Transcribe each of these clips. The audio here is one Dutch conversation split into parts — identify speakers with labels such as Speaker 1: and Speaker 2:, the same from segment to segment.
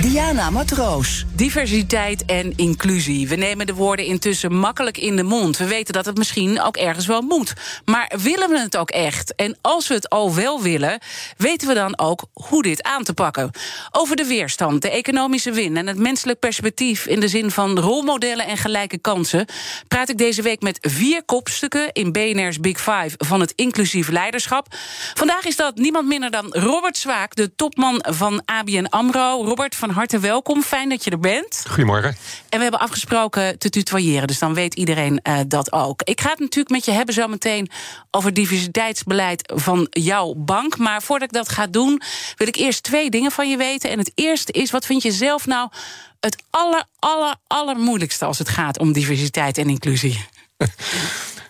Speaker 1: Diana Matroos.
Speaker 2: Diversiteit en inclusie. We nemen de woorden intussen makkelijk in de mond. We weten dat het misschien ook ergens wel moet. Maar willen we het ook echt? En als we het al wel willen, weten we dan ook hoe dit aan te pakken? Over de weerstand, de economische win en het menselijk perspectief in de zin van rolmodellen en gelijke kansen praat ik deze week met vier kopstukken in BNR's Big Five van het inclusief leiderschap. Vandaag is dat niemand minder dan Robert Zwaak, de topman van ABN Amro. Robert, van harte welkom. Fijn dat je er bent.
Speaker 3: Goedemorgen.
Speaker 2: En we hebben afgesproken te tutoyeren, dus dan weet iedereen uh, dat ook. Ik ga het natuurlijk met je hebben zo meteen over diversiteitsbeleid van jouw bank. Maar voordat ik dat ga doen, wil ik eerst twee dingen van je weten. En het eerste is, wat vind je zelf nou het aller, aller, allermoeilijkste als het gaat om diversiteit en inclusie?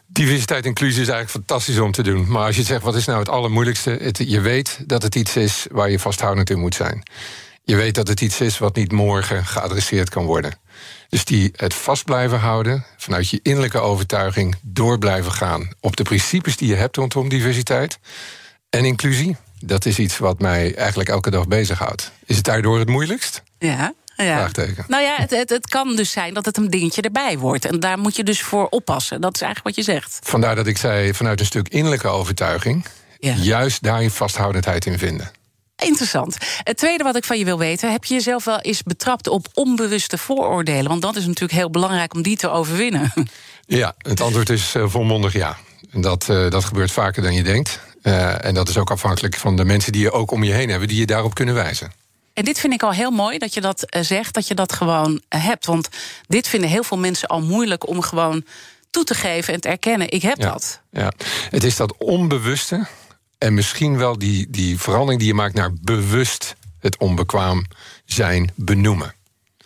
Speaker 3: Diversiteit en inclusie is eigenlijk fantastisch om te doen. Maar als je zegt, wat is nou het allermoeilijkste? Het, je weet dat het iets is waar je vasthoudend in moet zijn. Je weet dat het iets is wat niet morgen geadresseerd kan worden. Dus die het vast blijven houden, vanuit je innerlijke overtuiging door blijven gaan op de principes die je hebt rondom diversiteit en inclusie. Dat is iets wat mij eigenlijk elke dag bezighoudt. Is het daardoor het moeilijkst?
Speaker 2: Ja. Ja. Nou ja, het, het, het, kan dus zijn dat het een dingetje erbij wordt. En daar moet je dus voor oppassen. Dat is eigenlijk wat je zegt.
Speaker 3: Vandaar dat ik zei, vanuit een stuk innerlijke overtuiging... Ja. juist daar je vasthoudendheid in vinden.
Speaker 2: Interessant. Het tweede wat ik van je wil weten, heb je jezelf wel eens betrapt op onbewuste vooroordelen? Want dat is natuurlijk heel belangrijk om die te overwinnen.
Speaker 3: Ja, het antwoord is uh, volmondig ja. Dat, uh, dat gebeurt vaker dan je denkt. Uh, en dat is ook afhankelijk van de mensen die je ook om je heen hebben, die je daarop kunnen wijzen.
Speaker 2: En dit vind ik al heel mooi dat je dat zegt, dat je dat gewoon hebt. Want dit vinden heel veel mensen al moeilijk om gewoon toe te geven en te erkennen. Ik heb
Speaker 3: ja,
Speaker 2: dat.
Speaker 3: Ja, het is dat onbewuste en misschien wel die, die verandering die je maakt naar bewust het onbekwaam zijn benoemen.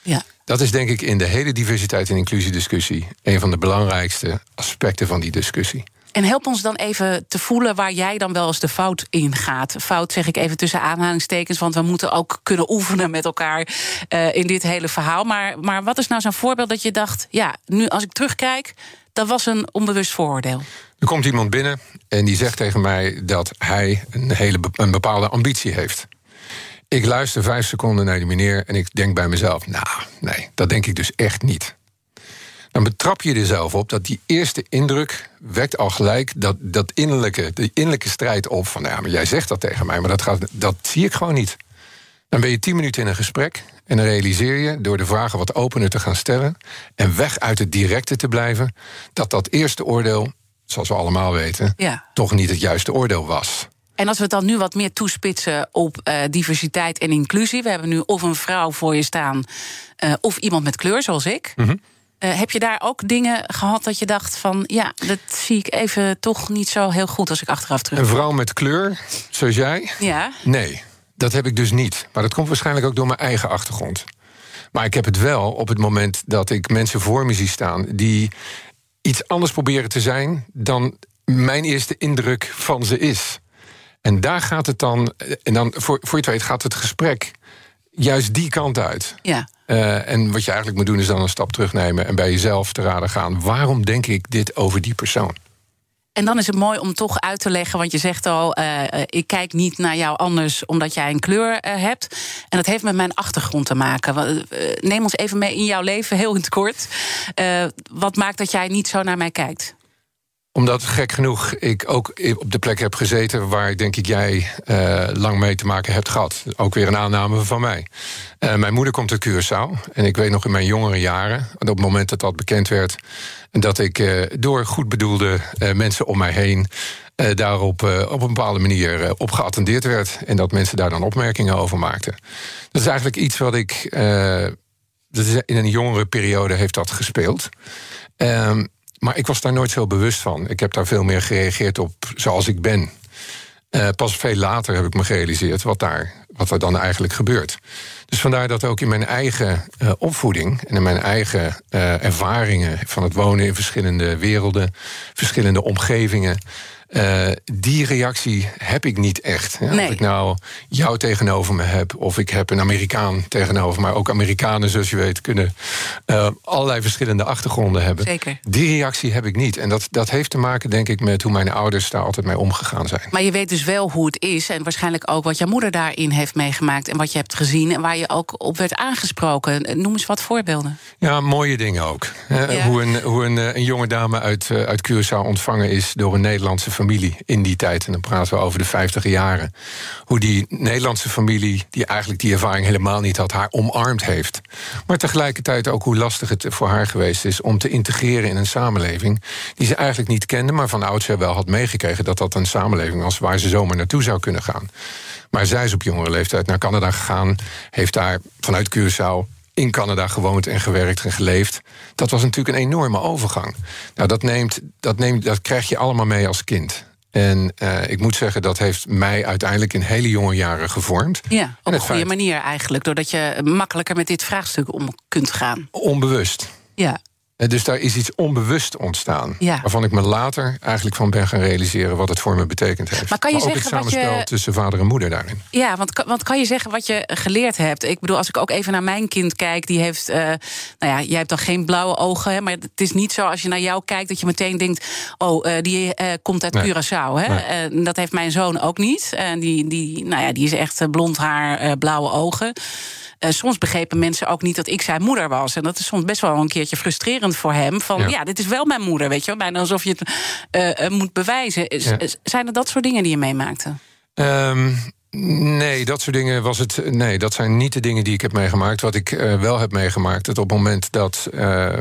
Speaker 2: Ja.
Speaker 3: Dat is denk ik in de hele diversiteit en inclusiediscussie een van de belangrijkste aspecten van die discussie.
Speaker 2: En help ons dan even te voelen waar jij dan wel eens de fout in gaat. Fout zeg ik even tussen aanhalingstekens, want we moeten ook kunnen oefenen met elkaar uh, in dit hele verhaal. Maar, maar wat is nou zo'n voorbeeld dat je dacht, ja, nu als ik terugkijk, dat was een onbewust vooroordeel?
Speaker 3: Er komt iemand binnen en die zegt tegen mij dat hij een, hele, een bepaalde ambitie heeft. Ik luister vijf seconden naar die meneer en ik denk bij mezelf: Nou, nee, dat denk ik dus echt niet. Dan betrap je er zelf op dat die eerste indruk wekt al gelijk dat, dat innerlijke, de innerlijke strijd op. Van ja, maar jij zegt dat tegen mij, maar dat, gaat, dat zie ik gewoon niet. Dan ben je tien minuten in een gesprek en dan realiseer je door de vragen wat opener te gaan stellen en weg uit het directe te blijven, dat dat eerste oordeel zoals we allemaal weten,
Speaker 2: ja.
Speaker 3: toch niet het juiste oordeel was.
Speaker 2: En als we het dan nu wat meer toespitsen op uh, diversiteit en inclusie. We hebben nu of een vrouw voor je staan, uh, of iemand met kleur, zoals ik.
Speaker 3: Mm -hmm.
Speaker 2: uh, heb je daar ook dingen gehad dat je dacht van... ja, dat zie ik even toch niet zo heel goed als ik achteraf terug...
Speaker 3: Een vrouw met kleur, zoals jij?
Speaker 2: Ja.
Speaker 3: Nee, dat heb ik dus niet. Maar dat komt waarschijnlijk ook door mijn eigen achtergrond. Maar ik heb het wel op het moment dat ik mensen voor me zie staan... die iets anders proberen te zijn dan mijn eerste indruk van ze is. En daar gaat het dan, en dan voor, voor je het weet gaat het gesprek juist die kant uit.
Speaker 2: Ja.
Speaker 3: Uh, en wat je eigenlijk moet doen is dan een stap terugnemen en bij jezelf te raden gaan: waarom denk ik dit over die persoon?
Speaker 2: En dan is het mooi om toch uit te leggen, want je zegt al, uh, ik kijk niet naar jou anders omdat jij een kleur uh, hebt. En dat heeft met mijn achtergrond te maken. neem ons even mee in jouw leven, heel in het kort. wat maakt dat jij niet zo naar mij kijkt?
Speaker 3: Omdat gek genoeg ik ook op de plek heb gezeten waar denk ik jij uh, lang mee te maken hebt gehad. Ook weer een aanname van mij. Uh, mijn moeder komt uit Curaçao. En ik weet nog in mijn jongere jaren, op het moment dat dat bekend werd, dat ik uh, door goed bedoelde mensen om mij heen daarop op een bepaalde manier op geattendeerd werd. En dat mensen daar dan opmerkingen over maakten. Dat is eigenlijk iets wat ik. dat is in een jongere periode heeft dat gespeeld. Ehm, maar ik was daar nooit zo bewust van. Ik heb daar veel meer gereageerd op zoals ik ben. Uh, pas veel later heb ik me gerealiseerd wat, daar, wat er dan eigenlijk gebeurt. Dus vandaar dat ook in mijn eigen uh, opvoeding en in mijn eigen uh, ervaringen van het wonen in verschillende werelden, verschillende omgevingen, uh, die reactie heb ik niet echt. Ja,
Speaker 2: Nee.
Speaker 3: Of ik nou jou tegenover me heb, of ik heb een Amerikaan tegenover me. Ook Amerikanen, zoals je weet, kunnen uh, allerlei verschillende achtergronden hebben.
Speaker 2: Zeker.
Speaker 3: Die reactie heb ik niet. En dat, dat heeft te maken, denk ik, met hoe mijn ouders daar altijd mee omgegaan zijn.
Speaker 2: Maar je weet dus wel hoe het is. En waarschijnlijk ook wat jouw moeder daarin heeft meegemaakt. En wat je hebt gezien. En waar je ook op werd aangesproken. Noem eens wat voorbeelden.
Speaker 3: Ja, mooie dingen ook.
Speaker 2: Ja.
Speaker 3: Hoe, een, hoe een, eh, een jonge dame uit, uit Curaçao ontvangen is door een Nederlandse familie in die tijd. En dan praten we over de 50 jaren. Hoe die Nederlandse familie, die eigenlijk die ervaring helemaal niet had, haar omarmd heeft. Maar tegelijkertijd ook hoe lastig het voor haar geweest is om te integreren in een samenleving die ze eigenlijk niet kende, maar van oudsher wel had meegekregen dat dat een samenleving was waar ze zomaar naartoe zou kunnen gaan. Maar zij is op jongere leeftijd naar Canada gegaan, heeft daar vanuit Curaçao in Canada gewoond en gewerkt en geleefd. Dat was natuurlijk een enorme overgang. Nou, dat, neemt, dat, neemt, dat krijg je allemaal mee als kind. En uh, ik moet zeggen, dat heeft mij uiteindelijk in hele jonge jaren gevormd.
Speaker 2: Ja, op
Speaker 3: En
Speaker 2: een goede
Speaker 3: feit-
Speaker 2: manier eigenlijk. Doordat je makkelijker met dit vraagstuk om kunt gaan.
Speaker 3: Onbewust.
Speaker 2: Ja,
Speaker 3: Eh, Dus daar is iets onbewust ontstaan.
Speaker 2: Ja.
Speaker 3: Waarvan ik me later eigenlijk van ben gaan realiseren wat het voor me betekend heeft.
Speaker 2: Maar kan je
Speaker 3: ook
Speaker 2: zeggen
Speaker 3: het
Speaker 2: wat je-
Speaker 3: samenspel tussen vader en moeder daarin.
Speaker 2: Ja, want, kan- want kan je zeggen wat je geleerd hebt? Ik bedoel, als ik ook even naar mijn kind kijk, die heeft. eh, nou ja, jij hebt dan geen blauwe ogen, hè, maar het is niet zo als je naar jou kijkt dat je meteen denkt: oh, eh, die eh, komt uit
Speaker 3: Nee.
Speaker 2: Curaçao. Hè?
Speaker 3: Nee.
Speaker 2: Dat heeft mijn zoon ook niet. En die, die, nou ja, die is echt eh, blond haar, eh, blauwe ogen. Eh, soms begrepen mensen ook niet dat ik zijn moeder was. En dat is soms best wel een keertje frustrerend voor hem. Van ja,
Speaker 3: Ja.
Speaker 2: dit is wel mijn moeder, weet je wel. Bijna alsof je het eh, eh, moet bewijzen.
Speaker 3: Ja.
Speaker 2: Zijn er dat soort dingen die je meemaakte?
Speaker 3: Ehm, nee, dat soort dingen was het. Nee, dat zijn niet de dingen die ik heb meegemaakt. Wat ik wel heb meegemaakt, dat op het moment dat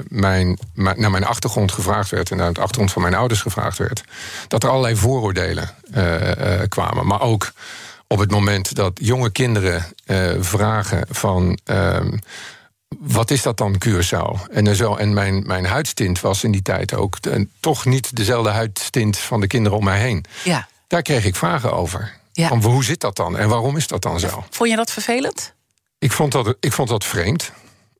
Speaker 3: mijn, naar mijn achtergrond gevraagd werd en naar het achtergrond van mijn ouders gevraagd werd, dat er allerlei vooroordelen kwamen. Maar ook op het moment dat jonge kinderen eh, vragen van. ehm, wat is dat dan, Curaçao? En, zo, en mijn, mijn huidstint was in die tijd ook toch niet dezelfde huidstint van de kinderen om mij heen.
Speaker 2: Ja.
Speaker 3: Daar kreeg ik vragen over.
Speaker 2: Ja.
Speaker 3: Van hoe zit dat dan en waarom is dat dan zo?
Speaker 2: Vond je dat vervelend?
Speaker 3: Ik vond dat, ik vond dat vreemd.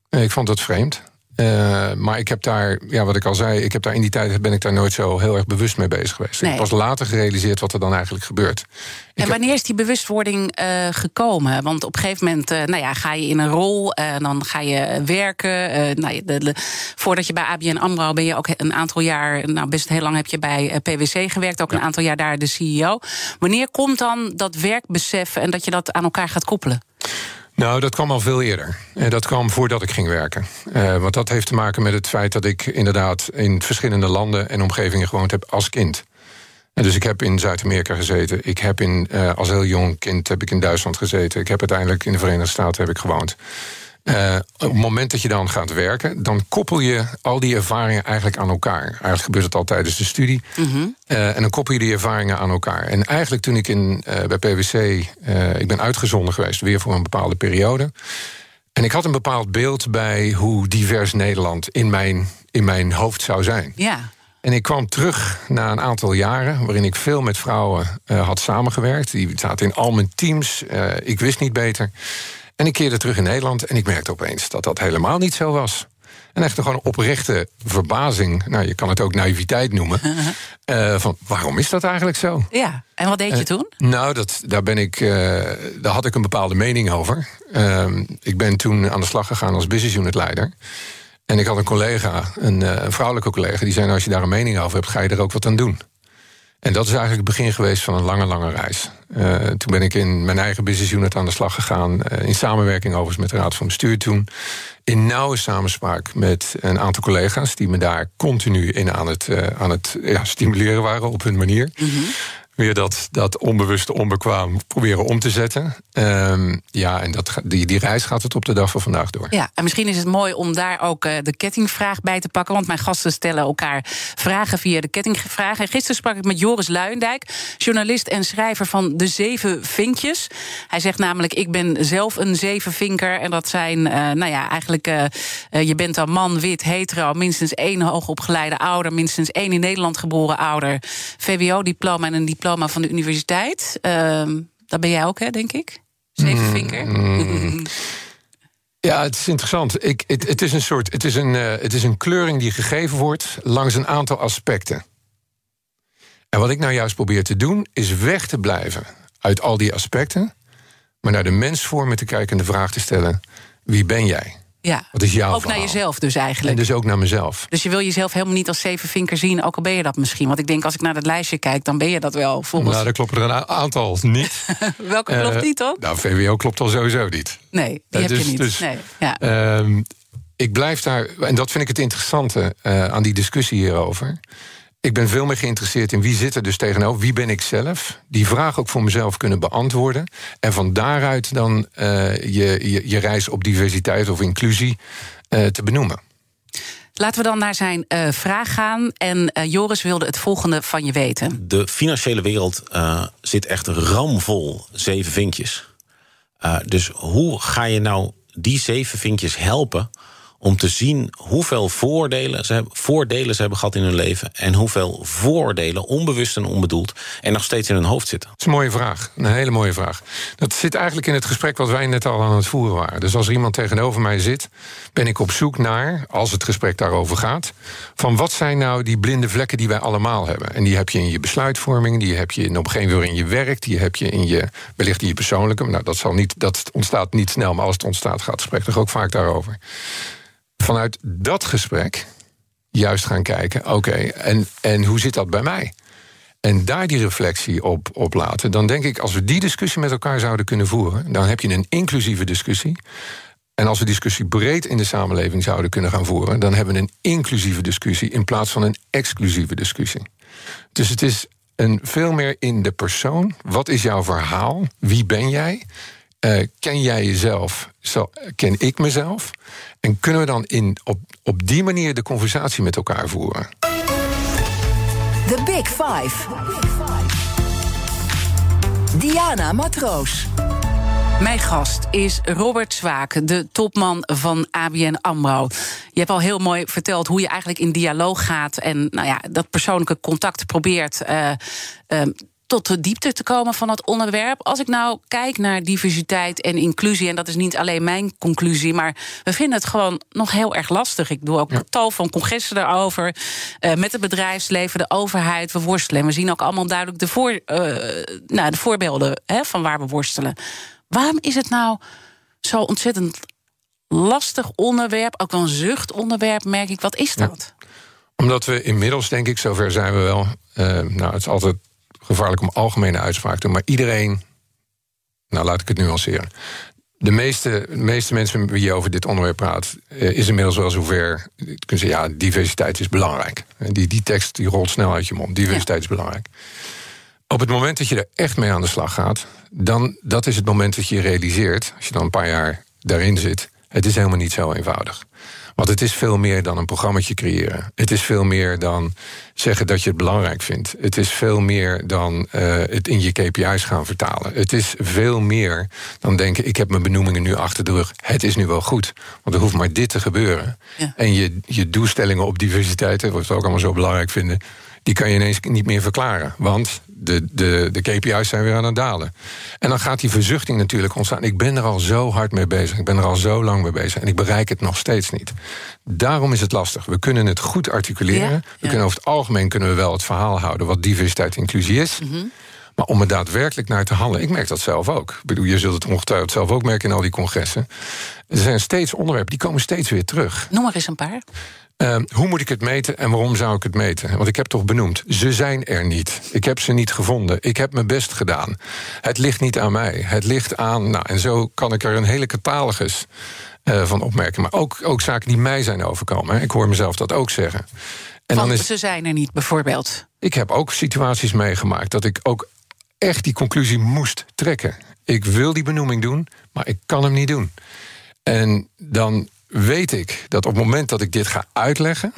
Speaker 3: Ik vond dat vreemd. Eh, maar ik heb daar, ja, wat ik al zei, ik heb daar in die tijd ben ik daar nooit zo heel erg bewust mee bezig geweest.
Speaker 2: Nee.
Speaker 3: Ik heb pas later gerealiseerd wat er dan eigenlijk gebeurt.
Speaker 2: En wanneer is die bewustwording eh, gekomen? Want op een gegeven moment eh, nou ja, ga je in een rol, en dan ga je werken. nou, je- de, de- voordat je bij ABN AMRO ben je ook een aantal jaar... nou best heel lang heb je bij PwC gewerkt, ook een aantal jaar daar de CEO. Wanneer komt dan dat werkbesef en dat je dat aan elkaar gaat koppelen?
Speaker 3: Nou, dat kwam al veel eerder. Eh, Dat kwam voordat ik ging werken. Eh, want dat heeft te maken met het feit dat ik inderdaad in verschillende landen en omgevingen gewoond heb als kind. En dus ik heb in Zuid-Amerika gezeten. Ik heb in, eh, als heel jong kind heb ik in Duitsland gezeten. Ik heb uiteindelijk in de Verenigde Staten heb ik gewoond. Eh, op het moment dat je dan gaat werken, dan koppel je al die ervaringen eigenlijk aan elkaar. Eigenlijk gebeurt het al tijdens de studie. Eh, en dan koppel je die ervaringen aan elkaar. En eigenlijk toen ik in, eh, bij PwC, ik ben uitgezonden geweest, weer voor een bepaalde periode. En ik had een bepaald beeld bij hoe divers Nederland in mijn, in mijn hoofd zou zijn.
Speaker 2: Ja,
Speaker 3: En ik kwam terug na een aantal jaren waarin ik veel met vrouwen had samengewerkt. Die zaten in al mijn teams. Ik wist niet beter. En ik keerde terug in Nederland en ik merkte opeens dat dat helemaal niet zo was. En echt gewoon een oprechte verbazing. Nou, je kan het ook naïviteit noemen. eh, van waarom is dat eigenlijk zo?
Speaker 2: ja. En wat deed je toen?
Speaker 3: Nou, dat, daar, ben ik, eh, daar had ik een bepaalde mening over. Ehm, ik ben toen aan de slag gegaan als business unit leider. En ik had een collega, een, eh, een vrouwelijke collega, die zei: nou, Als je daar een mening over hebt, ga je er ook wat aan doen. En dat is eigenlijk het begin geweest van een lange, lange reis. Eh, toen ben ik in mijn eigen business unit aan de slag gegaan. eh, in samenwerking overigens met de Raad van Bestuur toen. In nauwe samenspraak met een aantal collega's... die me daar continu in aan het, eh, aan het ja, stimuleren waren op hun manier. Weer dat, dat onbewuste onbekwaam proberen om te zetten. Ehm, ja, en dat, die, die reis gaat het op de dag van vandaag door.
Speaker 2: Ja, en misschien is het mooi om daar ook uh, de kettingvraag bij te pakken. Want mijn gasten stellen elkaar vragen via de kettingvraag. En gisteren sprak ik met Joris Luijendijk, journalist en schrijver van De Zeven Vinkjes. Hij zegt namelijk: Ik ben zelf een zevenvinker. En dat zijn, uh, nou ja, eigenlijk, uh, je bent dan man, wit, hetero, minstens één hoogopgeleide ouder, minstens één in Nederland geboren ouder, VWO-diploma en een diploma van de universiteit. Uh, dat ben jij ook, hè, denk ik? Zevenvinker. Mm,
Speaker 3: ja, het is interessant. Ik, het, het, is een soort, het, is een, uh, het is een kleuring die gegeven wordt langs een aantal aspecten. En wat ik nou juist probeer te doen, is weg te blijven uit al die aspecten, maar naar de mensvormen te kijken en de vraag te stellen: wie ben jij?
Speaker 2: Ja,
Speaker 3: Wat is jouw
Speaker 2: ook
Speaker 3: verhaal?
Speaker 2: naar jezelf dus eigenlijk.
Speaker 3: En dus ook naar mezelf.
Speaker 2: Dus je wil jezelf helemaal niet als zevenvinker zien, ook al ben je dat misschien. Want ik denk, als ik naar dat lijstje kijk, dan ben je dat wel volgens...
Speaker 3: Nou, daar kloppen er een aantal niet.
Speaker 2: Welke klopt
Speaker 3: Eh,
Speaker 2: niet dan?
Speaker 3: Nou, VWO klopt al sowieso niet.
Speaker 2: Nee, die
Speaker 3: Eh,
Speaker 2: heb
Speaker 3: dus-
Speaker 2: je niet.
Speaker 3: dus-
Speaker 2: nee, ja.
Speaker 3: Ehm, ik blijf daar, en dat vind ik het interessante eh, aan die discussie hierover. Ik ben veel meer geïnteresseerd in wie zit er dus tegenover, wie ben ik zelf. Die vraag ook voor mezelf kunnen beantwoorden. En van daaruit dan eh, je, je, je reis op diversiteit of inclusie eh, te benoemen.
Speaker 2: Laten we dan naar zijn eh, vraag gaan. En eh, Joris wilde het volgende van je weten.
Speaker 4: De financiële wereld eh, zit echt ramvol zeven vinkjes. Eh, dus hoe ga je nou die zeven vinkjes helpen om te zien hoeveel voordelen ze, hebben, voordelen ze hebben gehad in hun leven en hoeveel voordelen, onbewust en onbedoeld, er nog steeds in hun hoofd zitten?
Speaker 3: Dat is een mooie vraag. Een hele mooie vraag. Dat zit eigenlijk in het gesprek wat wij net al aan het voeren waren. Dus als er iemand tegenover mij zit, ben ik op zoek naar, als het gesprek daarover gaat, van wat zijn nou die blinde vlekken die wij allemaal hebben? En die heb je in je besluitvorming, die heb je in, op een gegeven moment in je werk, die heb je in je, wellicht in je persoonlijke. Nou, dat, zal niet, dat ontstaat niet snel, maar als het ontstaat, gaat het gesprek toch ook vaak daarover. Vanuit dat gesprek juist gaan kijken, oké, en, en hoe zit dat bij mij? En daar die reflectie op, op laten, dan denk ik, als we die discussie met elkaar zouden kunnen voeren, dan heb je een inclusieve discussie. En als we discussie breed in de samenleving zouden kunnen gaan voeren, dan hebben we een inclusieve discussie in plaats van een exclusieve discussie. Dus het is een veel meer in de persoon. Wat is jouw verhaal? Wie ben jij? Eh, ken jij jezelf? Zo, ken ik mezelf? En kunnen we dan in, op, op die manier de conversatie met elkaar voeren?
Speaker 1: The Big Five. Diana Matroos.
Speaker 2: Mijn gast is Robert Zwaak, de topman van ABN AMRO. Je hebt al heel mooi verteld hoe je eigenlijk in dialoog gaat... en nou ja, dat persoonlijke contact probeert... eh, eh, tot de diepte te komen van het onderwerp. Als ik nou kijk naar diversiteit en inclusie... en dat is niet alleen mijn conclusie... maar we vinden het gewoon nog heel erg lastig. Ik doe ook tal van congressen daarover... eh, met het bedrijfsleven, de overheid, we worstelen. En we zien ook allemaal duidelijk de, voor, eh, nou, de voorbeelden hè, van waar we worstelen. Waarom is het nou zo ontzettend lastig onderwerp? Ook wel een zuchtonderwerp, merk ik. Wat is dat?
Speaker 3: Omdat we inmiddels, denk ik, zover zijn we wel. eh, nou, het is altijd gevaarlijk om algemene uitspraak te doen, maar iedereen. Nou, laat ik het nuanceren. De meeste, de meeste mensen met wie je over dit onderwerp praat, eh, is inmiddels wel zover. Kunnen zeggen, ja, diversiteit is belangrijk. Die, die tekst die rolt snel uit je mond. Diversiteit is belangrijk. Op het moment dat je er echt mee aan de slag gaat, dan dat is het moment dat je realiseert, als je dan een paar jaar daarin zit, het is helemaal niet zo eenvoudig. Want het is veel meer dan een programmaatje creëren. Het is veel meer dan zeggen dat je het belangrijk vindt. Het is veel meer dan eh, het in je KPI's gaan vertalen. Het is veel meer dan denken: ik heb mijn benoemingen nu achter de rug. Het is nu wel goed. Want er hoeft maar dit te gebeuren.
Speaker 2: Ja.
Speaker 3: En je, je doelstellingen op diversiteit, wat we ook allemaal zo belangrijk vinden, die kan je ineens niet meer verklaren. Want de, de, de KPI's zijn weer aan het dalen. En dan gaat die verzuchting natuurlijk ontstaan. Ik ben er al zo hard mee bezig. Ik ben er al zo lang mee bezig. En ik bereik het nog steeds niet. Daarom is het lastig. We kunnen het goed articuleren.
Speaker 2: Ja,
Speaker 3: We kunnen over het algemeen kunnen we wel het verhaal houden wat diversiteit en inclusie is.
Speaker 2: Mhm.
Speaker 3: Maar om er daadwerkelijk naar te handelen, ik merk dat zelf ook. Ik bedoel, je zult het ongetwijfeld zelf ook merken in al die congressen. Er zijn steeds onderwerpen, die komen steeds weer terug.
Speaker 2: Noem maar eens een paar.
Speaker 3: Ehm, hoe moet ik het meten en waarom zou ik het meten? Want ik heb toch benoemd, ze zijn er niet. Ik heb ze niet gevonden. Ik heb mijn best gedaan. Het ligt niet aan mij. Het ligt aan, nou, en zo kan ik er een hele catalogus eh, van opmerken. Maar ook, ook zaken die mij zijn overkomen. hè. Ik hoor mezelf dat ook zeggen. En
Speaker 2: Want
Speaker 3: dan is
Speaker 2: ze zijn er niet, bijvoorbeeld.
Speaker 3: ik heb ook situaties meegemaakt dat ik ook echt die conclusie moest trekken. Ik wil die benoeming doen, maar ik kan hem niet doen. En dan weet ik dat op het moment dat ik dit ga uitleggen,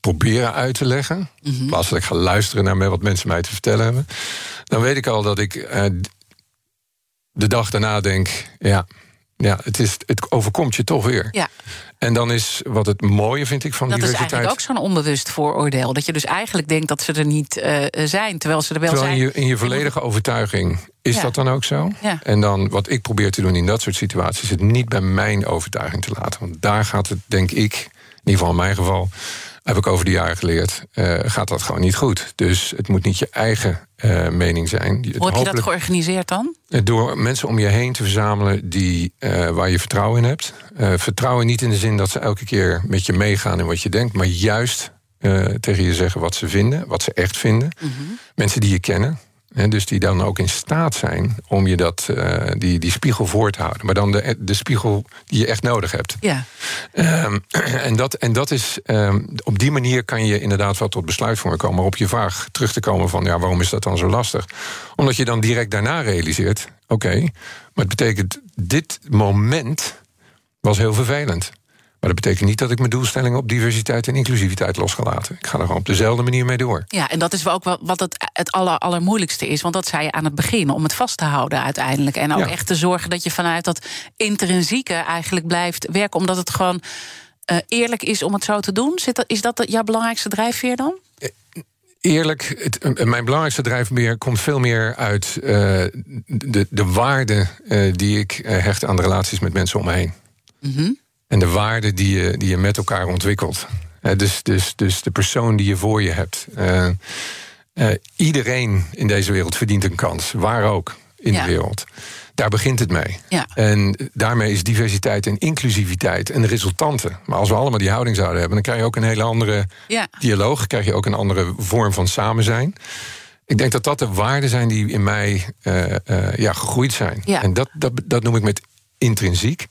Speaker 3: proberen uit te leggen, in plaats dat ik ga luisteren naar wat mensen mij te vertellen hebben, dan weet ik al dat ik eh, de dag daarna denk: ja, ja het, is, het overkomt je toch weer.
Speaker 2: Ja.
Speaker 3: En dan is wat het mooie, vind ik, van
Speaker 2: Dat is
Speaker 3: diversiteit.
Speaker 2: eigenlijk ook zo'n onbewust vooroordeel. Dat je dus eigenlijk denkt dat ze er niet eh, zijn, terwijl ze er wel
Speaker 3: Terwijl in
Speaker 2: zijn.
Speaker 3: je, in je volledige overtuiging is
Speaker 2: Ja.
Speaker 3: dat dan ook zo?
Speaker 2: Ja.
Speaker 3: En dan wat ik probeer te doen in dat soort situaties, is het niet bij mijn overtuiging te laten. Want daar gaat het, denk ik, in ieder geval in mijn geval, heb ik over de jaren geleerd, eh, gaat dat gewoon niet goed. Dus het moet niet je eigen eh, mening zijn.
Speaker 2: Hoe heb je dat georganiseerd dan?
Speaker 3: door mensen om je heen te verzamelen die, eh, waar je vertrouwen in hebt. Eh, vertrouwen niet in de zin dat ze elke keer met je meegaan in wat je denkt, maar juist eh, tegen je zeggen wat ze vinden, wat ze echt vinden. Mensen die je kennen. Hè, dus die dan ook in staat zijn om je dat, eh, die, die spiegel voor te houden. Maar dan de, de spiegel die je echt nodig hebt.
Speaker 2: Ja.
Speaker 3: Ehm, en, dat, en dat is, ehm, op die manier kan je inderdaad wel tot besluitvorming komen. Maar op je vraag terug te komen van, ja, waarom is dat dan zo lastig? Omdat je dan direct daarna realiseert, oké, maar het betekent, dit moment was heel vervelend. Maar dat betekent niet dat ik mijn doelstellingen op diversiteit en inclusiviteit los ga laten. Ik ga er gewoon op dezelfde manier mee door.
Speaker 2: Ja, en dat is wel ook wel wat het, het aller, allermoeilijkste is. Want dat zei je aan het begin, om het vast te houden uiteindelijk. En ook
Speaker 3: Ja.
Speaker 2: echt te zorgen dat je vanuit dat intrinsieke eigenlijk blijft werken. Omdat het gewoon eh, eerlijk is om het zo te doen. Zit dat, is dat jouw belangrijkste drijfveer dan?
Speaker 3: Eerlijk, het, eh, mijn belangrijkste drijfveer komt veel meer uit eh, de, de waarde eh, die ik eh, hecht aan de relaties met mensen om me heen. En de waarde die je, die je met elkaar ontwikkelt. Eh, dus, dus, dus de persoon die je voor je hebt. Eh, eh, iedereen in deze wereld verdient een kans, waar ook in
Speaker 2: Ja.
Speaker 3: de wereld. Daar begint het mee.
Speaker 2: Ja.
Speaker 3: En daarmee is diversiteit en inclusiviteit een resultante. Maar als we allemaal die houding zouden hebben, dan krijg je ook een hele andere
Speaker 2: Ja.
Speaker 3: dialoog. Krijg je ook een andere vorm van samen zijn. Ik denk dat dat de waarden zijn die in mij ja, gegroeid zijn.
Speaker 2: Ja.
Speaker 3: En dat, dat, dat noem ik met intrinsiek.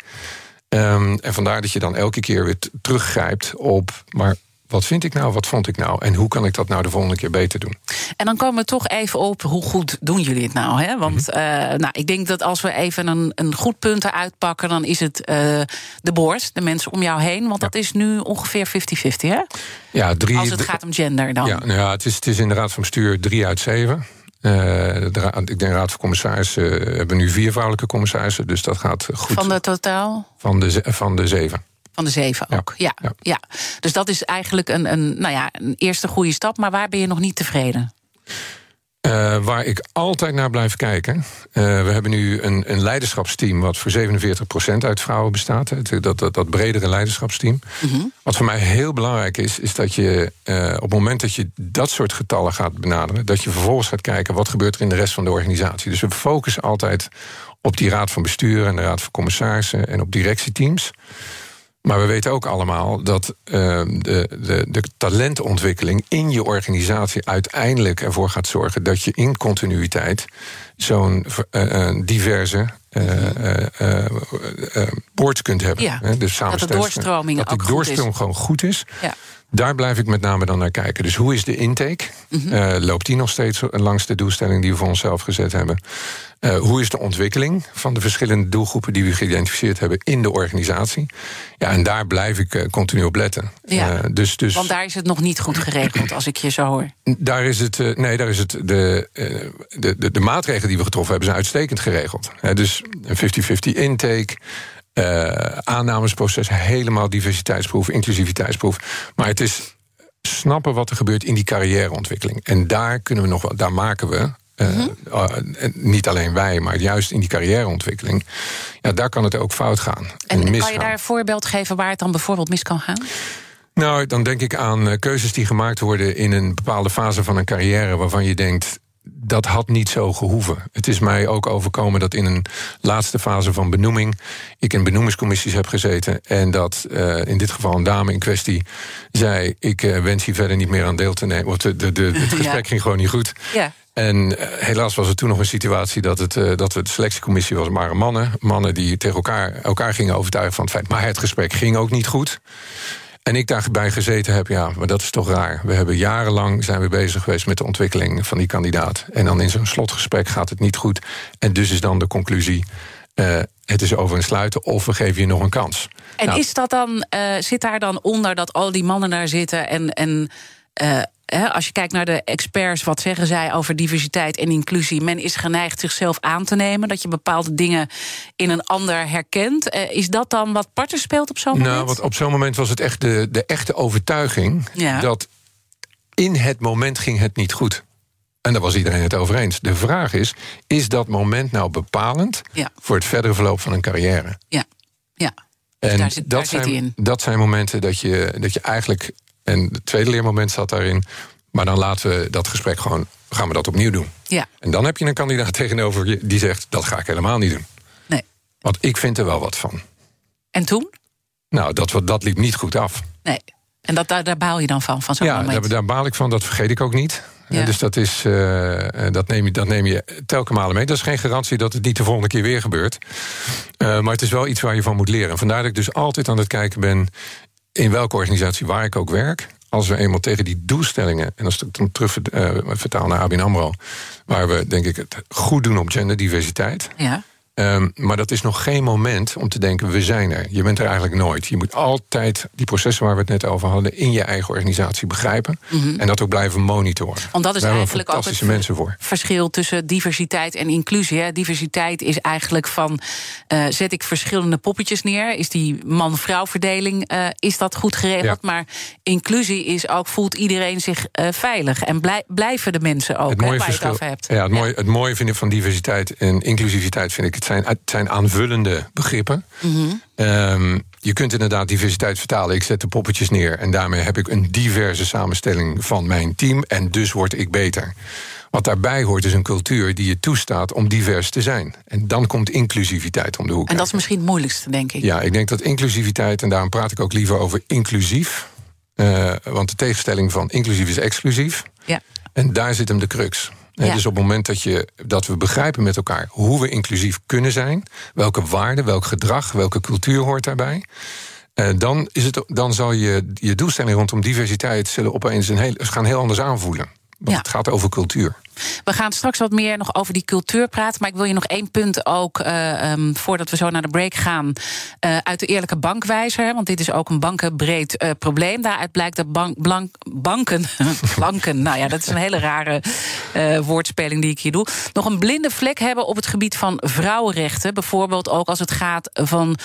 Speaker 3: Ehm, en vandaar dat je dan elke keer weer teruggrijpt op... maar wat vind ik nou, wat vond ik nou... en hoe kan ik dat nou de volgende keer beter doen?
Speaker 2: En dan komen we toch even op hoe goed doen jullie het nou? Hè? Want
Speaker 3: Mhm.
Speaker 2: eh, nou, ik denk dat als we even een, een goed punt eruit pakken, dan is het eh, de boord, de mensen om jou heen. Want dat is nu ongeveer 50-50, hè?
Speaker 3: Ja, drie,
Speaker 2: Als het gaat om gender dan.
Speaker 3: Ja, nou ja het, is, het is in de Raad van Bestuur drie uit zeven. Eh, de ik denk de Raad van Commissarissen eh, hebben nu vier vrouwelijke commissarissen. Dus dat gaat goed.
Speaker 2: Van de totaal?
Speaker 3: van de, van de zeven.
Speaker 2: Van de zeven
Speaker 3: Ja,
Speaker 2: ook. Ja, ja.
Speaker 3: ja.
Speaker 2: Dus dat is eigenlijk een, een, nou ja, een eerste goede stap. Maar waar ben je nog niet tevreden?
Speaker 3: Eh, waar ik altijd naar blijf kijken. eh, we hebben nu een, een leiderschapsteam wat voor 47% uit vrouwen bestaat. hè, Dat, dat, dat bredere leiderschapsteam. Wat voor mij heel belangrijk is, is dat je eh, op het moment dat je dat soort getallen gaat benaderen, dat je vervolgens gaat kijken wat gebeurt er in de rest van de organisatie. Dus we focussen altijd op die raad van bestuur en de raad van commissarissen en op directieteams. Maar we weten ook allemaal dat eh, de, de, de talentontwikkeling in je organisatie uiteindelijk ervoor gaat zorgen dat je in continuïteit zo'n eh, diverse eh eh, kunt hebben.
Speaker 2: Ja,
Speaker 3: Hè, dus
Speaker 2: dat de doorstroming
Speaker 3: dat doorstroom gewoon goed is.
Speaker 2: Ja.
Speaker 3: Daar blijf ik met name dan naar kijken. Dus hoe is de intake?
Speaker 2: Mhm.
Speaker 3: Eh, loopt die nog steeds langs de doelstelling die we voor onszelf gezet hebben? Eh, hoe is de ontwikkeling van de verschillende doelgroepen die we geïdentificeerd hebben in de organisatie? Ja, en daar blijf ik eh, continu op letten.
Speaker 2: Ja,
Speaker 3: dus, dus
Speaker 2: Want daar is het nog niet goed geregeld, als ik je zo hoor.
Speaker 3: daar is het, nee, daar is het de, de, de, de maatregelen die we getroffen hebben zijn uitstekend geregeld. Dus een 50-50 intake. Eh, aannamesproces, helemaal diversiteitsproef, inclusiviteitsproef. Maar het is snappen wat er gebeurt in die carrièreontwikkeling. En daar kunnen we nog wel, daar maken we. eh, eh, en niet alleen wij, maar juist in die carrièreontwikkeling. Ja, daar kan het ook fout gaan.
Speaker 2: En kan je daar een voorbeeld geven waar het dan bijvoorbeeld mis kan gaan?
Speaker 3: Nou, dan denk ik aan eh, keuzes die gemaakt worden in een bepaalde fase van een carrière waarvan je denkt. Dat had niet zo gehoeven. Het is mij ook overkomen dat in een laatste fase van benoeming. ik in benoemingscommissies heb gezeten. en dat eh, in dit geval een dame in kwestie zei. Ik eh, wens hier verder niet meer aan deel te nemen. Want de, de, de, het gesprek
Speaker 2: Ja.
Speaker 3: ging gewoon niet goed.
Speaker 2: Ja.
Speaker 3: En eh, helaas was er toen nog een situatie dat, het, dat de selectiecommissie was, maar mannen. Mannen die tegen elkaar, elkaar gingen overtuigen van het feit. Maar het gesprek ging ook niet goed. En ik daarbij gezeten heb, ja, maar dat is toch raar. We hebben jarenlang zijn we bezig geweest met de ontwikkeling van die kandidaat. En dan in zo'n slotgesprek gaat het niet goed. En dus is dan de conclusie. Uh, het is over en sluiten of we geven je nog een kans.
Speaker 2: En nou, is dat dan, uh, zit daar dan onder dat al die mannen daar zitten en, en uh, als je kijkt naar de experts, wat zeggen zij over diversiteit en inclusie? Men is geneigd zichzelf aan te nemen, dat je bepaalde dingen in een ander herkent. is dat dan wat parten speelt op zo'n
Speaker 3: nou,
Speaker 2: moment?
Speaker 3: Nou, want op zo'n moment was het echt de, de echte overtuiging
Speaker 2: ja.
Speaker 3: dat in het moment ging het niet goed. En daar was iedereen het over eens. De vraag is: is dat moment nou bepalend
Speaker 2: ja.
Speaker 3: voor het verdere verloop van een carrière?
Speaker 2: Ja, ja.
Speaker 3: Dus en
Speaker 2: daar zit,
Speaker 3: dat,
Speaker 2: zit
Speaker 3: zijn,
Speaker 2: in.
Speaker 3: dat zijn momenten dat je, dat je eigenlijk. En het tweede leermoment zat daarin. Maar dan laten we dat gesprek gewoon. Gaan we dat opnieuw doen?
Speaker 2: Ja.
Speaker 3: En dan heb je een kandidaat tegenover je die zegt: dat ga ik helemaal niet doen.
Speaker 2: Nee.
Speaker 3: Want ik vind er wel wat van.
Speaker 2: En toen?
Speaker 3: Nou, dat, dat liep niet goed af.
Speaker 2: Nee. En dat, daar, daar baal je dan van, van zo'n
Speaker 3: Ja,
Speaker 2: moment?
Speaker 3: daar, daar baal ik van. Dat vergeet ik ook niet.
Speaker 2: Ja.
Speaker 3: Dus dat, is, uh, dat, neem je, dat neem je telkens malen mee. Dat is geen garantie dat het niet de volgende keer weer gebeurt. Uh, maar het is wel iets waar je van moet leren. En vandaar dat ik dus altijd aan het kijken ben... in welke organisatie waar ik ook werk... als we eenmaal tegen die doelstellingen... en als ik dan terug uh, vertaal naar ABN AMRO... waar we denk ik het goed doen op genderdiversiteit...
Speaker 2: Ja.
Speaker 3: Um, maar dat is nog geen moment om te denken, we zijn er. Je bent er eigenlijk nooit. Je moet altijd die processen waar we het net over hadden... in je eigen organisatie begrijpen.
Speaker 2: Mm -hmm.
Speaker 3: En dat ook blijven monitoren.
Speaker 2: Want dat is
Speaker 3: Daar
Speaker 2: eigenlijk ook het
Speaker 3: mensen voor.
Speaker 2: verschil tussen diversiteit en inclusie. Hè. Diversiteit is eigenlijk van, uh, zet ik verschillende poppetjes neer? Is die man-vrouw verdeling, uh, is dat goed geregeld?
Speaker 3: Ja.
Speaker 2: Maar inclusie is ook, voelt iedereen zich uh, veilig? En blij, blijven de mensen ook,
Speaker 3: het
Speaker 2: hè, waar je het
Speaker 3: verschil,
Speaker 2: over hebt?
Speaker 3: Ja, het, Mooie, het mooie vind ik van diversiteit en inclusiviteit... vind ik, het zijn, het zijn aanvullende begrippen.
Speaker 2: Mm -hmm.
Speaker 3: um, je kunt inderdaad diversiteit vertalen. Ik zet de poppetjes neer en daarmee heb ik een diverse samenstelling van mijn team... en dus word ik beter. Wat daarbij hoort is een cultuur die je toestaat om divers te zijn. En dan komt inclusiviteit om de hoek.
Speaker 2: En dat is misschien het moeilijkste, denk ik.
Speaker 3: Ja, ik denk dat inclusiviteit, en daarom praat ik ook liever over inclusief... Uh, want de tegenstelling van inclusief is exclusief.
Speaker 2: Ja.
Speaker 3: En daar zit hem de crux.
Speaker 2: Ja.
Speaker 3: Dus op het moment dat, je, dat we begrijpen met elkaar hoe we inclusief kunnen zijn, welke waarden, welk gedrag, welke cultuur hoort daarbij. Uh, dan, is het, dan zal je je doelstelling rondom diversiteit zullen opeens een heel, gaan heel anders aanvoelen. Want
Speaker 2: Ja.
Speaker 3: het gaat over cultuur.
Speaker 2: We gaan straks wat meer nog over die cultuur praten. Maar ik wil je nog één punt ook, uh, um, voordat we zo naar de break gaan, uh, uit de eerlijke bankwijzer. Want dit is ook een bankenbreed uh, probleem. Daaruit blijkt dat bank, blank, banken, blanken, nou ja, dat is een hele rare woordspeling die ik hier doe. Nog een blinde vlek hebben op het gebied van vrouwenrechten. Bijvoorbeeld ook als het gaat van.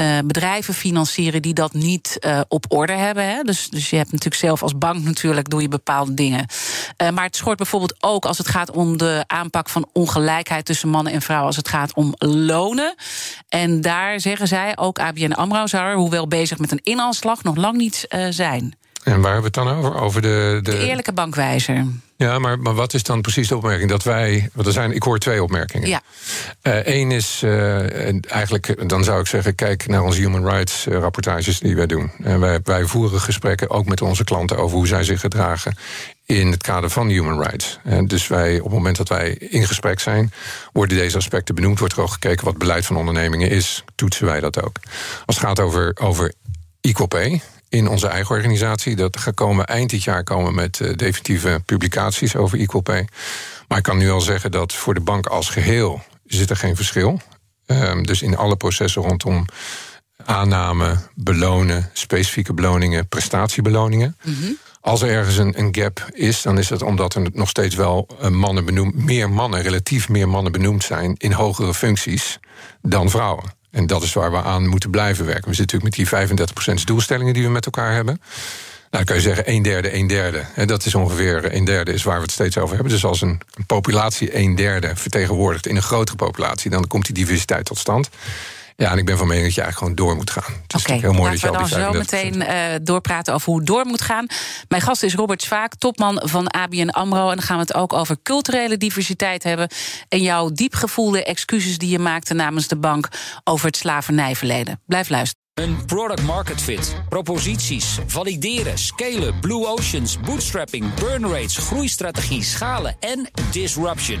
Speaker 2: Uh, bedrijven financieren die dat niet uh, op orde hebben. Hè? Dus, dus je hebt natuurlijk zelf als bank natuurlijk doe je bepaalde dingen. Uh, maar het schort bijvoorbeeld ook als het gaat om de aanpak van ongelijkheid tussen mannen en vrouwen. Als het gaat om lonen. En daar zeggen zij, ook ABN AMRO zou hoewel bezig met een inhaalslag, nog lang niet zijn.
Speaker 3: En waar hebben we het dan over? Over de, de...
Speaker 2: de eerlijke bankwijzer.
Speaker 3: Ja, maar, maar wat is dan precies de opmerking? Dat wij, want er zijn, ik hoor twee opmerkingen.
Speaker 2: Ja.
Speaker 3: Eén uh, is, uh, eigenlijk, dan zou ik zeggen, kijk naar onze human rights uh, rapportages die wij doen. En wij, wij voeren gesprekken ook met onze klanten over hoe zij zich gedragen in het kader van human rights. En dus wij, op het moment dat wij in gesprek zijn, worden deze aspecten benoemd, wordt er ook gekeken wat beleid van ondernemingen is, toetsen wij dat ook. Als het gaat over, over equal pay, in onze eigen organisatie. Dat gaat komen eind dit jaar komen met uh, definitieve publicaties over equal pay. Maar ik kan nu al zeggen dat voor de bank als geheel zit er geen verschil. Um, dus in alle processen rondom aanname, belonen, specifieke beloningen, prestatiebeloningen.
Speaker 2: Mm -hmm.
Speaker 3: Als er ergens een, een, gap is, dan is dat omdat er nog steeds wel uh, mannen benoemd, meer mannen, relatief meer mannen benoemd zijn in hogere functies dan vrouwen. En dat is waar we aan moeten blijven werken. We zitten natuurlijk met die 35% doelstellingen die we met elkaar hebben. Nou, dan kan je zeggen een derde, een derde. Dat is ongeveer een derde is waar we het steeds over hebben. Dus als een populatie een derde vertegenwoordigt in een grotere populatie, dan komt die diversiteit tot stand. Ja, en ik ben van mening dat je eigenlijk gewoon door moet gaan. Het is
Speaker 2: Oké,
Speaker 3: heel mooi dat je
Speaker 2: laten
Speaker 3: al
Speaker 2: we
Speaker 3: die
Speaker 2: dan zo
Speaker 3: 35%
Speaker 2: meteen uh, doorpraten over hoe het door moet gaan. Mijn gast is Robert Zwaak, topman van ABN AMRO. En dan gaan we het ook over culturele diversiteit hebben... en jouw diepgevoelde excuses die je maakte namens de bank... over het slavernijverleden. Blijf luisteren.
Speaker 5: Een product market fit, proposities, valideren, scalen, blue oceans, bootstrapping, burn rates, groeistrategie, schalen en disruption.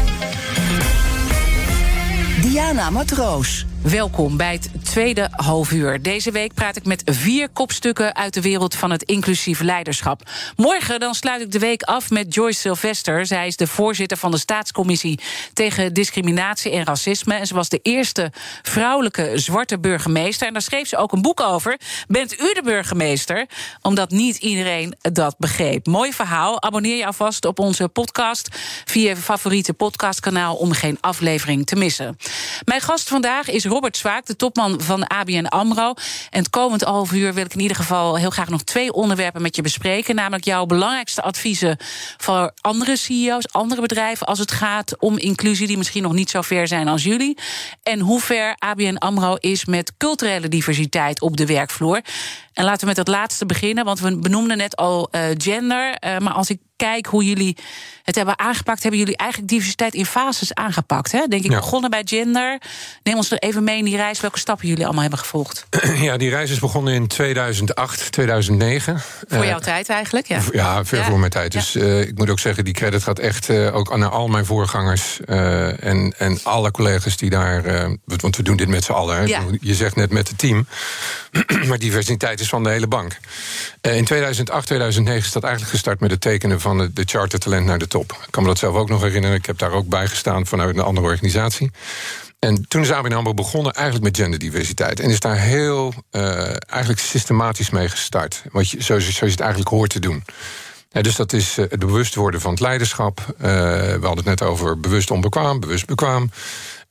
Speaker 1: Diana Matroos.
Speaker 2: Welkom bij het tweede halfuur. Deze week praat ik met vier kopstukken uit de wereld van het inclusief leiderschap. Morgen dan sluit ik de week af met Joyce Sylvester. Zij is de voorzitter van de Staatscommissie tegen discriminatie en racisme. En ze was de eerste vrouwelijke zwarte burgemeester. En daar schreef ze ook een boek over. Bent u de burgemeester? Omdat niet iedereen dat begreep. Mooi verhaal. Abonneer je alvast op onze podcast via je favoriete podcastkanaal om geen aflevering te missen. Mijn gast vandaag is Robert Zwaak, de topman van ABN AMRO. En het komend half uur wil ik in ieder geval heel graag nog twee onderwerpen met je bespreken. Namelijk jouw belangrijkste adviezen voor andere CEO's, andere bedrijven... als het gaat om inclusie die misschien nog niet zo ver zijn als jullie. En hoe ver ABN AMRO is met culturele diversiteit op de werkvloer. En laten we met het laatste beginnen, want we benoemden net al uh, gender. Uh, maar als ik kijk hoe jullie het hebben aangepakt, hebben jullie eigenlijk diversiteit in fases aangepakt. Hè? Denk ik, ja. begonnen bij gender. Neem ons er even mee in die reis, welke stappen jullie allemaal hebben gevolgd.
Speaker 3: Ja, die reis is begonnen in 2008, 2009.
Speaker 2: Voor uh, jouw tijd eigenlijk? Ja,
Speaker 3: ja ver ja. voor mijn tijd. Dus ik moet ook zeggen, die credit gaat echt ook naar al mijn voorgangers en, en alle collega's die daar. want we doen dit met z'n allen. Ja. Je zegt net met het team. maar diversiteit is van de hele bank. Uh, in 2008, 2009 is dat eigenlijk gestart met het tekenen van de, de Charter Talent naar de top. Ik kan me dat zelf ook nog herinneren. Ik heb daar ook bij gestaan vanuit een andere organisatie. En toen is ABN AMRO begonnen eigenlijk met genderdiversiteit. En is daar heel uh, eigenlijk systematisch mee gestart. Wat je, zoals, zoals je het eigenlijk hoort te doen. Dus dat is uh, het bewust worden van het leiderschap. We hadden het net over bewust onbekwaam, bewust bekwaam.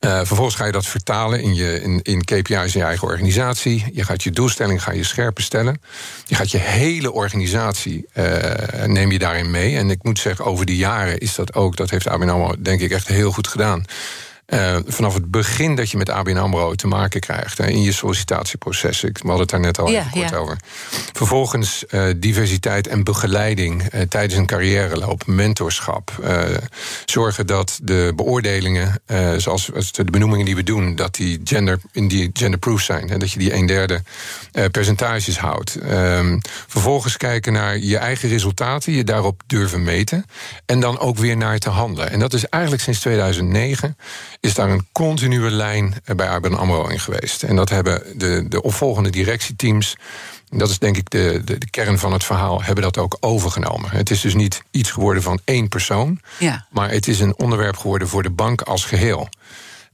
Speaker 3: Uh, vervolgens ga je dat vertalen in, je, in, in KPI's in je eigen organisatie. Je gaat je doelstelling ga je scherper stellen. Je gaat je hele organisatie uh, neem je daarin mee. En ik moet zeggen, over de jaren is dat ook, dat heeft ABN AMRO denk ik echt heel goed gedaan. Uh, vanaf het begin dat je met ABN AMRO te maken krijgt... Hè, in je sollicitatieproces, ik had het daar net al
Speaker 2: ja,
Speaker 3: even kort
Speaker 2: ja.
Speaker 3: over. Vervolgens uh, diversiteit en begeleiding uh, tijdens een carrièreloop, mentorschap. zorgen dat de beoordelingen, zoals de benoemingen die we doen... dat die, gender, in die genderproof zijn. En dat je die een derde percentages houdt. Um, vervolgens kijken naar je eigen resultaten, je daarop durven meten... en dan ook weer naar te handelen. En dat is eigenlijk sinds 2009 is daar een continue lijn bij ABN AMRO in geweest. En dat hebben de, de opvolgende directieteams... dat is denk ik de, de, de, kern van het verhaal, hebben dat ook overgenomen. Het is dus niet iets geworden van één persoon...
Speaker 2: Ja.
Speaker 3: maar het is een onderwerp geworden voor de bank als geheel.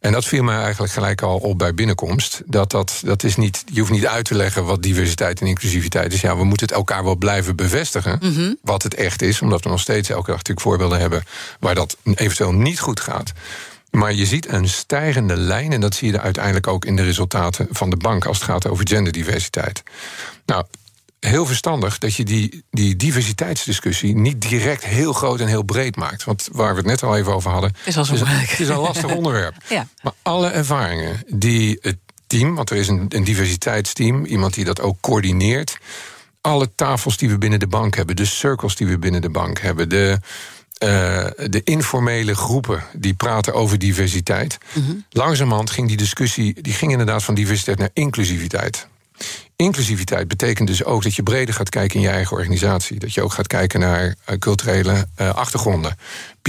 Speaker 3: En dat viel mij eigenlijk gelijk al op bij binnenkomst. Dat dat, dat is niet, je hoeft niet uit te leggen wat diversiteit en inclusiviteit is. Ja, we moeten het elkaar wel blijven bevestigen.
Speaker 2: Mm -hmm.
Speaker 3: Wat het echt is. Omdat we nog steeds elke dag natuurlijk voorbeelden hebben waar dat eventueel niet goed gaat. Maar je ziet een stijgende lijn, en dat zie je uiteindelijk ook in de resultaten van de bank als het gaat over genderdiversiteit. Nou, heel verstandig dat je die, die diversiteitsdiscussie niet direct heel groot en heel breed maakt. Want waar we het net al even over hadden.
Speaker 2: Is al zo
Speaker 3: is. Het is een lastig onderwerp.
Speaker 2: Ja.
Speaker 3: Maar alle ervaringen die het team, want er is een, een diversiteitsteam, iemand die dat ook coördineert. Alle tafels die we binnen de bank hebben, de circles die we binnen de bank hebben, de. Uh, de informele groepen die praten over diversiteit. Mm -hmm. Langzamerhand ging die discussie die ging inderdaad van diversiteit naar inclusiviteit. Inclusiviteit betekent dus ook dat je breder gaat kijken in je eigen organisatie. Dat je ook gaat kijken naar uh, culturele uh, achtergronden.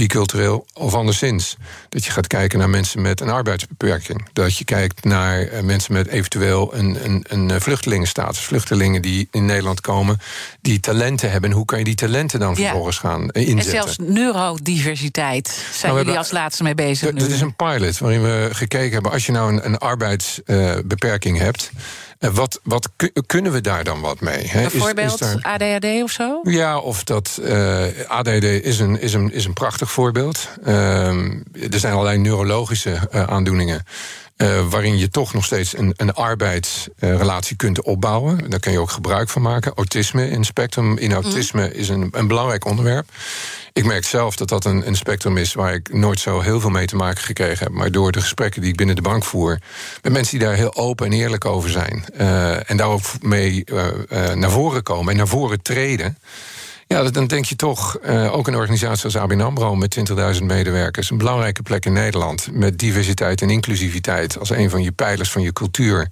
Speaker 3: Bicultureel of anderszins. Dat je gaat kijken naar mensen met een arbeidsbeperking. Dat je kijkt naar uh, mensen met eventueel een, een, een vluchtelingenstatus. Vluchtelingen die in Nederland komen, die talenten hebben. En hoe kan je die talenten dan
Speaker 2: Ja.
Speaker 3: vervolgens gaan uh, inzetten?
Speaker 2: En zelfs neurodiversiteit zijn
Speaker 3: Nou,
Speaker 2: jullie
Speaker 3: hebben-
Speaker 2: als laatste mee bezig.
Speaker 3: Dit is een pilot waarin we gekeken hebben... als je nou een, een arbeidsbeperking hebt... eh, wat, wat ku- kunnen we daar dan wat mee? hè? Is- is
Speaker 2: Bijvoorbeeld
Speaker 3: daar-
Speaker 2: ADHD of zo?
Speaker 3: ja, of dat eh, ADD is een, is, een, is een prachtig voorbeeld. Ehm, er zijn allerlei neurologische eh, aandoeningen. eh, waarin je toch nog steeds een, een arbeidsrelatie kunt opbouwen. Daar kun je ook gebruik van maken. Autisme in spectrum, in autisme is een, een belangrijk onderwerp. Ik merk zelf dat dat een, een spectrum is waar ik nooit zo heel veel mee te maken gekregen heb. Maar door de gesprekken die ik binnen de bank voer. met mensen die daar heel open en eerlijk over zijn. eh, en daar ook mee naar voren komen en naar voren treden. Ja, dan denk je toch, eh, ook een organisatie als ABN AMRO... met 20.000 medewerkers, een belangrijke plek in Nederland... met diversiteit en inclusiviteit als een van je pijlers van je cultuur...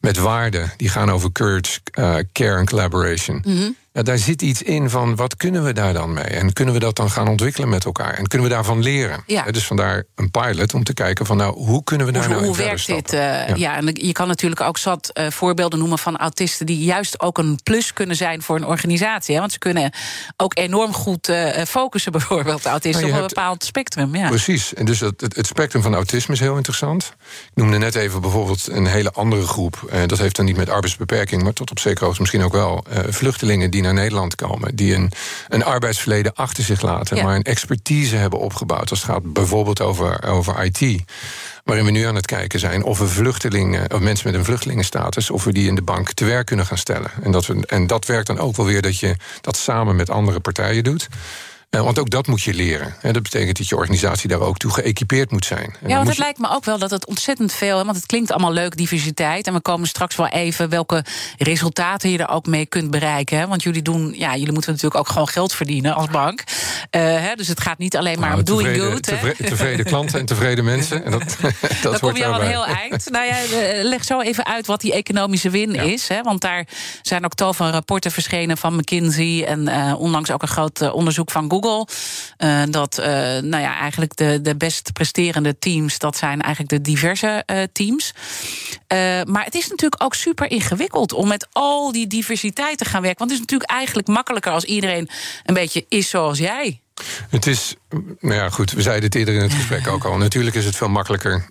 Speaker 3: met waarden die gaan over courage, eh, care en collaboration...
Speaker 2: Mhm.
Speaker 3: Ja, daar zit iets in van wat kunnen we daar dan mee? En kunnen we dat dan gaan ontwikkelen met elkaar? En kunnen we daarvan leren?
Speaker 2: Ja.
Speaker 3: Dus vandaar een pilot om te kijken van nou, hoe kunnen we daar
Speaker 2: Hoe,
Speaker 3: nou
Speaker 2: hoe
Speaker 3: in
Speaker 2: werkt dit? eh, ja. en je kan natuurlijk ook zat eh, voorbeelden noemen van autisten die juist ook een plus kunnen zijn voor een organisatie. Hè? Want ze kunnen ook enorm goed eh, focussen, bijvoorbeeld, autisten
Speaker 3: Nou,
Speaker 2: op een
Speaker 3: hebt-
Speaker 2: bepaald spectrum. Ja.
Speaker 3: Precies. En dus het, het, spectrum van autisme is heel interessant. Ik noemde net even bijvoorbeeld een hele andere groep. Dat heeft dan niet met arbeidsbeperking, maar tot op zekere hoogte misschien ook wel. vluchtelingen die naar Nederland komen. Die een, een arbeidsverleden achter zich laten.
Speaker 2: Ja.
Speaker 3: Maar een expertise hebben opgebouwd. Als het gaat bijvoorbeeld over, over IT. Waarin we nu aan het kijken zijn of we vluchtelingen, of mensen met een vluchtelingenstatus, of we die in de bank te werk kunnen gaan stellen. En dat, we, en dat werkt dan ook wel weer dat je dat samen met andere partijen doet. Eh, want ook dat moet je leren. Dat betekent dat je organisatie daar ook toe geëquipeerd moet zijn. En
Speaker 2: Ja, want het
Speaker 3: je-
Speaker 2: lijkt me ook wel dat het ontzettend veel... want het klinkt allemaal leuk, diversiteit... en we komen straks wel even welke resultaten je er ook mee kunt bereiken. Hè? Want jullie doen, ja, jullie moeten natuurlijk ook gewoon geld verdienen als bank. Eh, hè, dus het gaat niet alleen maar
Speaker 3: Nou,
Speaker 2: om doing
Speaker 3: tevreden,
Speaker 2: good.
Speaker 3: tevreden klanten en tevreden mensen. En dat, dat
Speaker 2: Dan kom je al een heel eind. Nou ja, eh, leg zo even uit wat die economische win
Speaker 3: Ja.
Speaker 2: is. Hè? Want daar zijn ook tal van rapporten verschenen van McKinsey... en eh, onlangs ook een groot onderzoek van Google... eh, dat eh, nou ja, eigenlijk de, de best presterende teams... dat zijn eigenlijk de diverse eh, teams. Maar het is natuurlijk ook super ingewikkeld... om met al die diversiteit te gaan werken. Want het is natuurlijk eigenlijk makkelijker... als iedereen een beetje is zoals jij.
Speaker 3: Het is, nou ja, goed, we zeiden het eerder in het gesprek ook al. Natuurlijk is het veel makkelijker,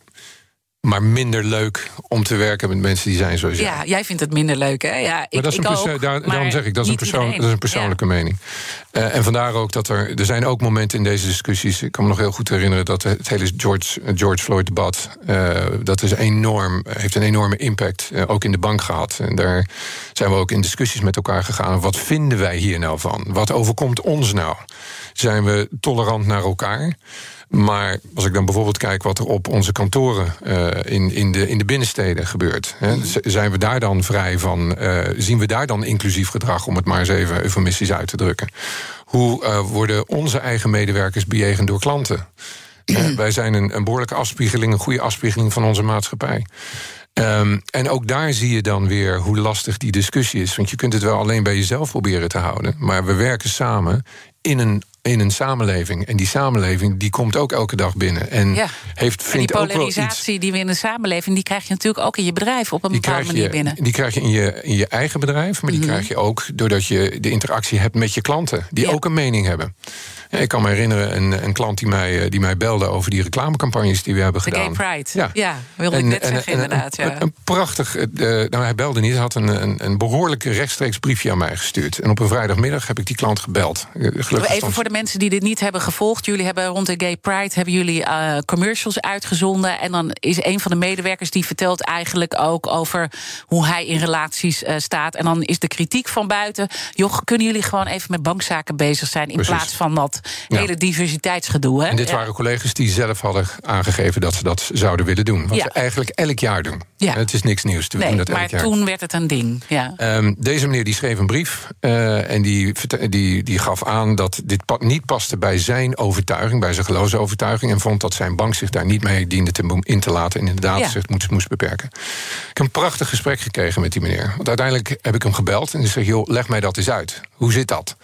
Speaker 3: maar minder leuk om te werken met mensen die zijn zoals jij.
Speaker 2: Ja, jij vindt het minder leuk, hè? Ja, ik,
Speaker 3: Maar dat is een perso-
Speaker 2: ook,
Speaker 3: daar- daarom zeg ik, dat is, een
Speaker 2: niet
Speaker 3: persoon,
Speaker 2: iedereen.
Speaker 3: dat is een persoonlijke mening. Eh, en vandaar ook dat er. Er zijn ook momenten in deze discussies. Ik kan me nog heel goed herinneren dat het hele George, George Floyd-debat. eh, dat is enorm, heeft een enorme impact. eh, ook in de bank gehad. En daar zijn we ook in discussies met elkaar gegaan. Wat vinden wij hier nou van? Wat overkomt ons nou? Zijn we tolerant naar elkaar? Maar als ik dan bijvoorbeeld kijk wat er op onze kantoren eh, in, in, de, in de binnensteden gebeurt, hè, z- zijn we daar dan vrij van? eh, zien we daar dan inclusief gedrag, om het maar eens even eufemistisch uit te drukken? Hoe eh, worden onze eigen medewerkers bejegend door klanten? Eh, wij zijn een, een behoorlijke afspiegeling, een goede afspiegeling van onze maatschappij. Ehm, en ook daar zie je dan weer hoe lastig die discussie is. Want je kunt het wel alleen bij jezelf proberen te houden. Maar we werken samen in een, in een samenleving. En die samenleving die komt ook elke dag binnen. En
Speaker 2: Ja.
Speaker 3: heeft,
Speaker 2: En die
Speaker 3: vindt ook wel iets.
Speaker 2: polarisatie die we in de samenleving... die krijg je natuurlijk ook in je bedrijf op een
Speaker 3: Die
Speaker 2: bepaalde manier
Speaker 3: je,
Speaker 2: binnen.
Speaker 3: die krijg je in je, in je eigen bedrijf, maar die
Speaker 2: Mhm.
Speaker 3: krijg je ook doordat je de interactie hebt met je klanten, die
Speaker 2: Ja.
Speaker 3: ook een mening hebben. Ik kan me herinneren een, een klant die mij, eh, die mij belde over die reclamecampagnes die we hebben
Speaker 2: De Gay
Speaker 3: gedaan.
Speaker 2: Pride.
Speaker 3: Ja.
Speaker 2: Ja, wilde ik net zeggen inderdaad.
Speaker 3: Een,
Speaker 2: ja.
Speaker 3: een prachtig. eh, nou, hij belde niet. Hij had een, een, een behoorlijk rechtstreeks briefje aan mij gestuurd. En op een vrijdagmiddag heb ik die klant gebeld. Eh, Gelukkig
Speaker 2: Even voor de mensen die dit niet hebben gevolgd. Jullie hebben rond de Gay Pride hebben jullie commercials uitgezonden. En dan is een van de medewerkers die vertelt eigenlijk ook over hoe hij in relaties staat. En dan is de kritiek van buiten. Joh, kunnen jullie gewoon even met bankzaken bezig zijn. In
Speaker 3: Precies.
Speaker 2: plaats van dat. Hele diversiteitsgedoe. Hè?
Speaker 3: En dit waren collega's die zelf hadden aangegeven dat ze dat zouden willen doen. Wat we eigenlijk elk jaar doen.
Speaker 2: Ja.
Speaker 3: Het is niks nieuws. We doen
Speaker 2: Nee,
Speaker 3: dat elk
Speaker 2: maar
Speaker 3: jaar.
Speaker 2: toen werd het een ding. Ja.
Speaker 3: Ehm, deze meneer die schreef een brief eh, en die, die, die gaf aan dat dit pa- niet paste bij zijn overtuiging, bij zijn geloofsovertuiging, en vond dat zijn bank zich daar niet mee diende te, in te laten en inderdaad
Speaker 2: Ja.
Speaker 3: zich moest, moest beperken. Ik heb een prachtig gesprek gekregen met die meneer. Want uiteindelijk heb ik hem gebeld en ik zeg: joh, leg mij dat eens uit. Hoe zit dat?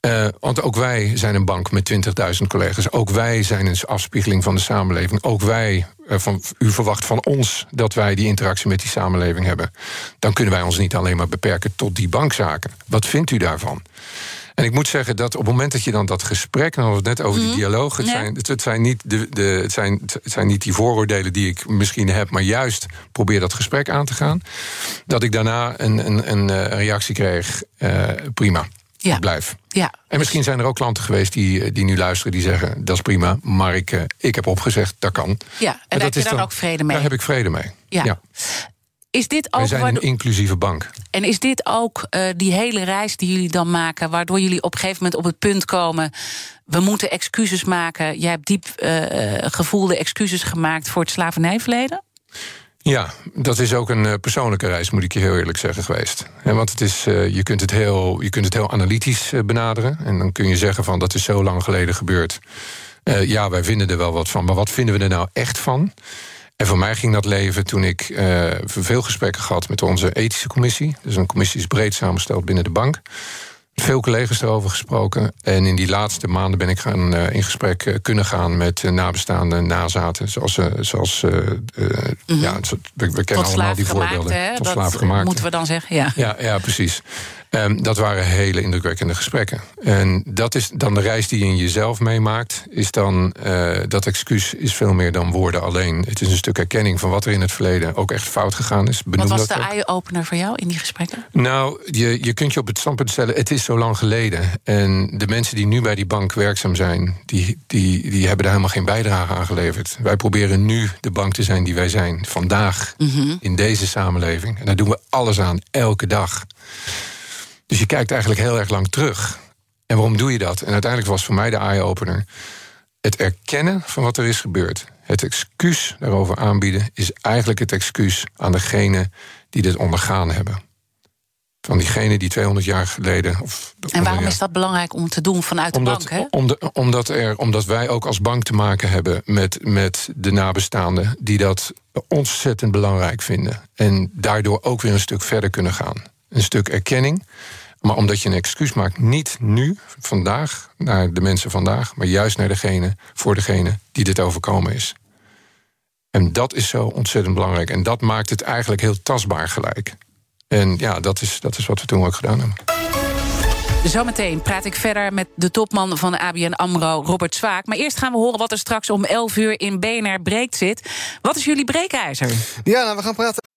Speaker 3: Eh, want ook wij zijn een bank met 20.000 collega's. Ook wij zijn een afspiegeling van de samenleving. Ook wij, eh, van, u verwacht van ons dat wij die interactie met die samenleving hebben. Dan kunnen wij ons niet alleen maar beperken tot die bankzaken. Wat vindt u daarvan? En ik moet zeggen dat op het moment dat je dan dat gesprek, en dan hadden we het net over die dialoog, het, zijn, het, het zijn niet de, de, het, zijn, het zijn niet die vooroordelen die ik misschien heb, maar juist probeer dat gesprek aan te gaan. Dat ik daarna een, een, een eh, reactie kreeg: prima,
Speaker 2: Ja.
Speaker 3: blijf.
Speaker 2: ja.
Speaker 3: En misschien zijn er ook klanten geweest die, eh, die nu luisteren, die zeggen: dat is prima, maar ik, eh, ik heb opgezegd, dat kan.
Speaker 2: Ja, en daar
Speaker 3: dat
Speaker 2: heb je
Speaker 3: is
Speaker 2: dan ook vrede mee.
Speaker 3: Daar heb ik vrede mee.
Speaker 2: Ja. Is dit ook
Speaker 3: Wij zijn een inclusieve bank.
Speaker 2: En is dit ook eh, die hele reis die jullie dan maken, waardoor jullie op een gegeven moment op het punt komen: we moeten excuses maken. Jij hebt diep eh, gevoelde excuses gemaakt voor het slavernijverleden?
Speaker 3: Ja, dat is ook een eh, persoonlijke reis, moet ik je heel eerlijk zeggen geweest. Want het is, eh, je, kunt het heel, je kunt het heel analytisch eh, benaderen. En dan kun je zeggen van dat is zo lang geleden gebeurd. Ja, wij vinden er wel wat van. Maar wat vinden we er nou echt van? En voor mij ging dat leven toen ik veel gesprekken gehad met onze ethische commissie. Dus een commissie is breed samengesteld binnen de bank. Veel collega's erover gesproken. En in die laatste maanden ben ik gaan, eh, in gesprek eh, kunnen gaan met uh, nabestaanden, nazaten. Zoals, zoals
Speaker 2: Mhm.
Speaker 3: ja, we, we kennen allemaal die voorbeelden.
Speaker 2: hè?
Speaker 3: Tot
Speaker 2: Dat
Speaker 3: slaaf gemaakt.
Speaker 2: moeten we dan zeggen, ja.
Speaker 3: Ja, ja precies. Ehm, dat waren hele indrukwekkende gesprekken. En dat is dan de reis die je in jezelf meemaakt. Is dan, eh, dat excuus is veel meer dan woorden alleen. Het is een stuk erkenning van wat er in het verleden ook echt fout gegaan is.
Speaker 2: Wat
Speaker 3: Benoem
Speaker 2: was
Speaker 3: dat
Speaker 2: de eye-opener voor jou in die gesprekken?
Speaker 3: Nou, je, je kunt je op het standpunt stellen, het is zo lang geleden. En de mensen die nu bij die bank werkzaam zijn, die, die, die hebben daar helemaal geen bijdrage aan geleverd. Wij proberen nu de bank te zijn die wij zijn, vandaag, in deze samenleving. En daar doen we alles aan, elke dag. Dus je kijkt eigenlijk heel erg lang terug. En waarom doe je dat? En uiteindelijk was voor mij de eye-opener het erkennen van wat er is gebeurd. Het excuus daarover aanbieden is eigenlijk het excuus aan degene die dit ondergaan hebben. Van diegene die 200 jaar geleden. Of,
Speaker 2: En waarom is dat belangrijk om te doen vanuit de bank? Hè?
Speaker 3: om de- omdat, er, omdat wij ook als bank te maken hebben met, met de nabestaanden die dat ontzettend belangrijk vinden. En daardoor ook weer een stuk verder kunnen gaan. Een stuk erkenning. Maar omdat je een excuus maakt, niet nu, vandaag, naar de mensen vandaag, maar juist naar degene, voor degene die dit overkomen is. En dat is zo ontzettend belangrijk. En dat maakt het eigenlijk heel tastbaar gelijk. En ja, dat is, dat is wat we toen ook gedaan hebben.
Speaker 2: Zometeen praat ik verder met de topman van de ABN AMRO, Robert Zwaak. Maar eerst gaan we horen wat er straks om 11 uur in BNR Breekt zit. Wat is jullie breekijzer?
Speaker 6: Ja, nou, we gaan praten.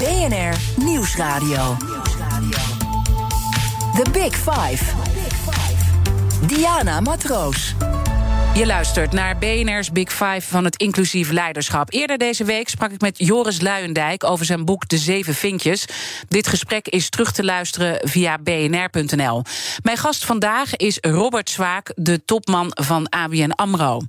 Speaker 1: BNR Nieuwsradio. The Big Five. Diana Matroos.
Speaker 2: Je luistert naar BNR's Big Five van het inclusief leiderschap. Eerder deze week sprak ik met Joris Luijendijk over zijn boek De Zeven Vinkjes. Dit gesprek is terug te luisteren via bnr.nl. Mijn gast vandaag is Robert Zwaak, de topman van ABN AMRO.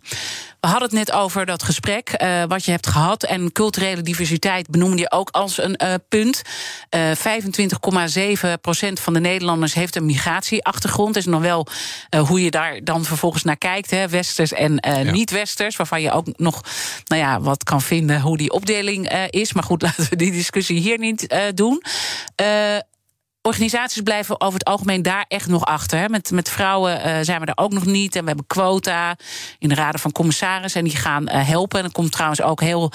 Speaker 2: We hadden het net over dat gesprek eh, wat je hebt gehad. En culturele diversiteit benoemde je ook als een eh, punt. Eh 25,7 procent van de Nederlanders heeft een migratieachtergrond. Is nog wel eh, hoe je daar dan vervolgens naar kijkt. Hè? Westers en eh,
Speaker 3: Ja.
Speaker 2: niet-westers. Waarvan je ook nog nou ja, wat kan vinden hoe die opdeling eh, is. Maar goed, laten we die discussie hier niet eh, doen. Organisaties blijven over het algemeen daar echt nog achter. Met, met vrouwen eh, zijn we daar ook nog niet. En we hebben quota in de raden van commissarissen. En die gaan eh, helpen. En er komt trouwens ook heel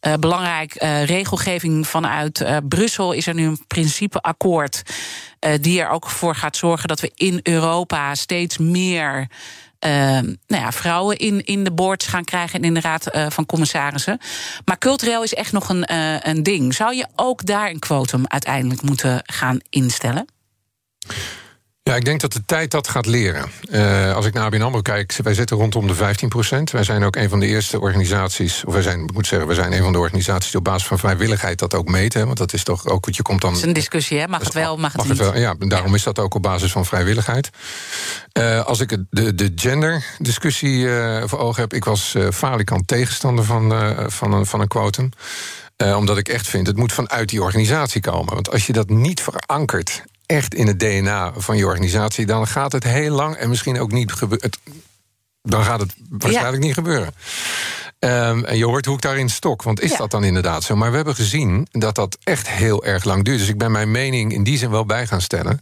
Speaker 2: eh, belangrijk regelgeving vanuit Brussel. Is er nu een principeakkoord. die er ook voor gaat zorgen dat we in Europa steeds meer. Eh, nou ja, vrouwen in, in de boards gaan krijgen en in de raad eh, van commissarissen. Maar cultureel is echt nog een, eh, een ding. Zou je ook daar een quotum uiteindelijk moeten gaan instellen?
Speaker 3: Ja, ik denk dat de tijd dat gaat leren. Eh, als ik naar ABN AMRO kijk, wij zitten rondom de 15 procent. Wij zijn ook een van de eerste organisaties... of wij zijn, ik moet zeggen, we zijn een van de organisaties... die op basis van vrijwilligheid dat ook meten. Want dat is toch ook, je komt dan...
Speaker 2: Dat is een discussie, hè? Mag het wel, mag het niet?
Speaker 3: wel, ja, daarom is dat ook op basis van vrijwilligheid. Eh, als ik de, de gender-discussie eh, voor ogen heb... ik was falikant tegenstander van, van, een, van een quotum. Omdat ik echt vind, het moet vanuit die organisatie komen. Want als je dat niet verankert, echt in het DNA van je organisatie... dan gaat het heel lang en misschien ook niet gebeuren. Dan gaat het waarschijnlijk niet gebeuren. Ehm, en je hoort hoe ik daarin stok. Want is
Speaker 2: Ja.
Speaker 3: dat dan inderdaad zo? Maar we hebben gezien dat dat echt heel erg lang duurt. Dus ik ben mijn mening in die zin wel bij gaan stellen.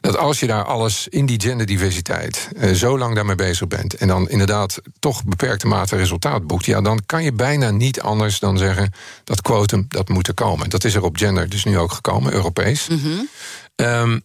Speaker 3: Dat als je daar alles in die genderdiversiteit eh, zo lang daarmee bezig bent. en dan inderdaad toch beperkte mate resultaat boekt. ja, dan kan je bijna niet anders dan zeggen. dat quotum dat moet er komen. Dat is er op gender dus nu ook gekomen, Europees. Ehm,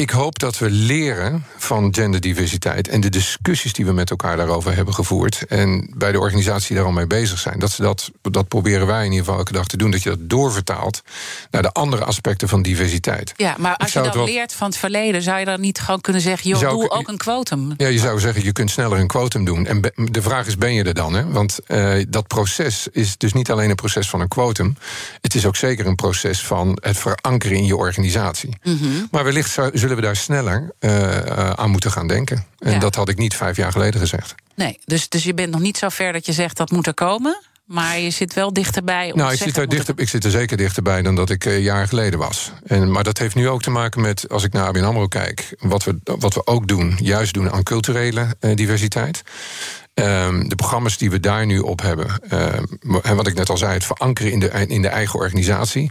Speaker 3: ik hoop dat we leren van genderdiversiteit en de discussies die we met elkaar daarover hebben gevoerd. En bij de organisatie die daar al mee bezig zijn. Dat, ze dat, dat proberen wij in ieder geval elke dag te doen. Dat je dat doorvertaalt naar de andere aspecten van diversiteit.
Speaker 2: Ja, maar als je
Speaker 3: wel-
Speaker 2: leert van het verleden, zou je dan niet gewoon kunnen zeggen: joh, doe
Speaker 3: ook-
Speaker 2: een quotum.
Speaker 3: Ja, je zou zeggen, je kunt sneller een quotum doen. En de vraag is, ben je er dan? Hè? Want eh, dat proces is dus niet alleen een proces van een quotum. Het is ook zeker een proces van het verankeren in je organisatie.
Speaker 2: Mhm.
Speaker 3: Maar wellicht zou- zullen we daar sneller eh, eh, aan moeten gaan denken. En
Speaker 2: Ja.
Speaker 3: dat had ik niet vijf jaar geleden gezegd.
Speaker 2: Nee, dus, dus je bent nog niet zo ver dat je zegt dat moet er komen. Maar je zit wel dichterbij. Om
Speaker 3: Nou, ik zit, er dichter, ik zit er zeker dichterbij dan dat ik eh, een jaar geleden was. En, maar dat heeft nu ook te maken met, als ik naar ABN AMRO kijk... wat we, wat we ook doen, juist doen aan culturele eh, diversiteit. Ehm, de programma's die we daar nu op hebben... ehm, en wat ik net al zei, het verankeren in de, in de eigen organisatie...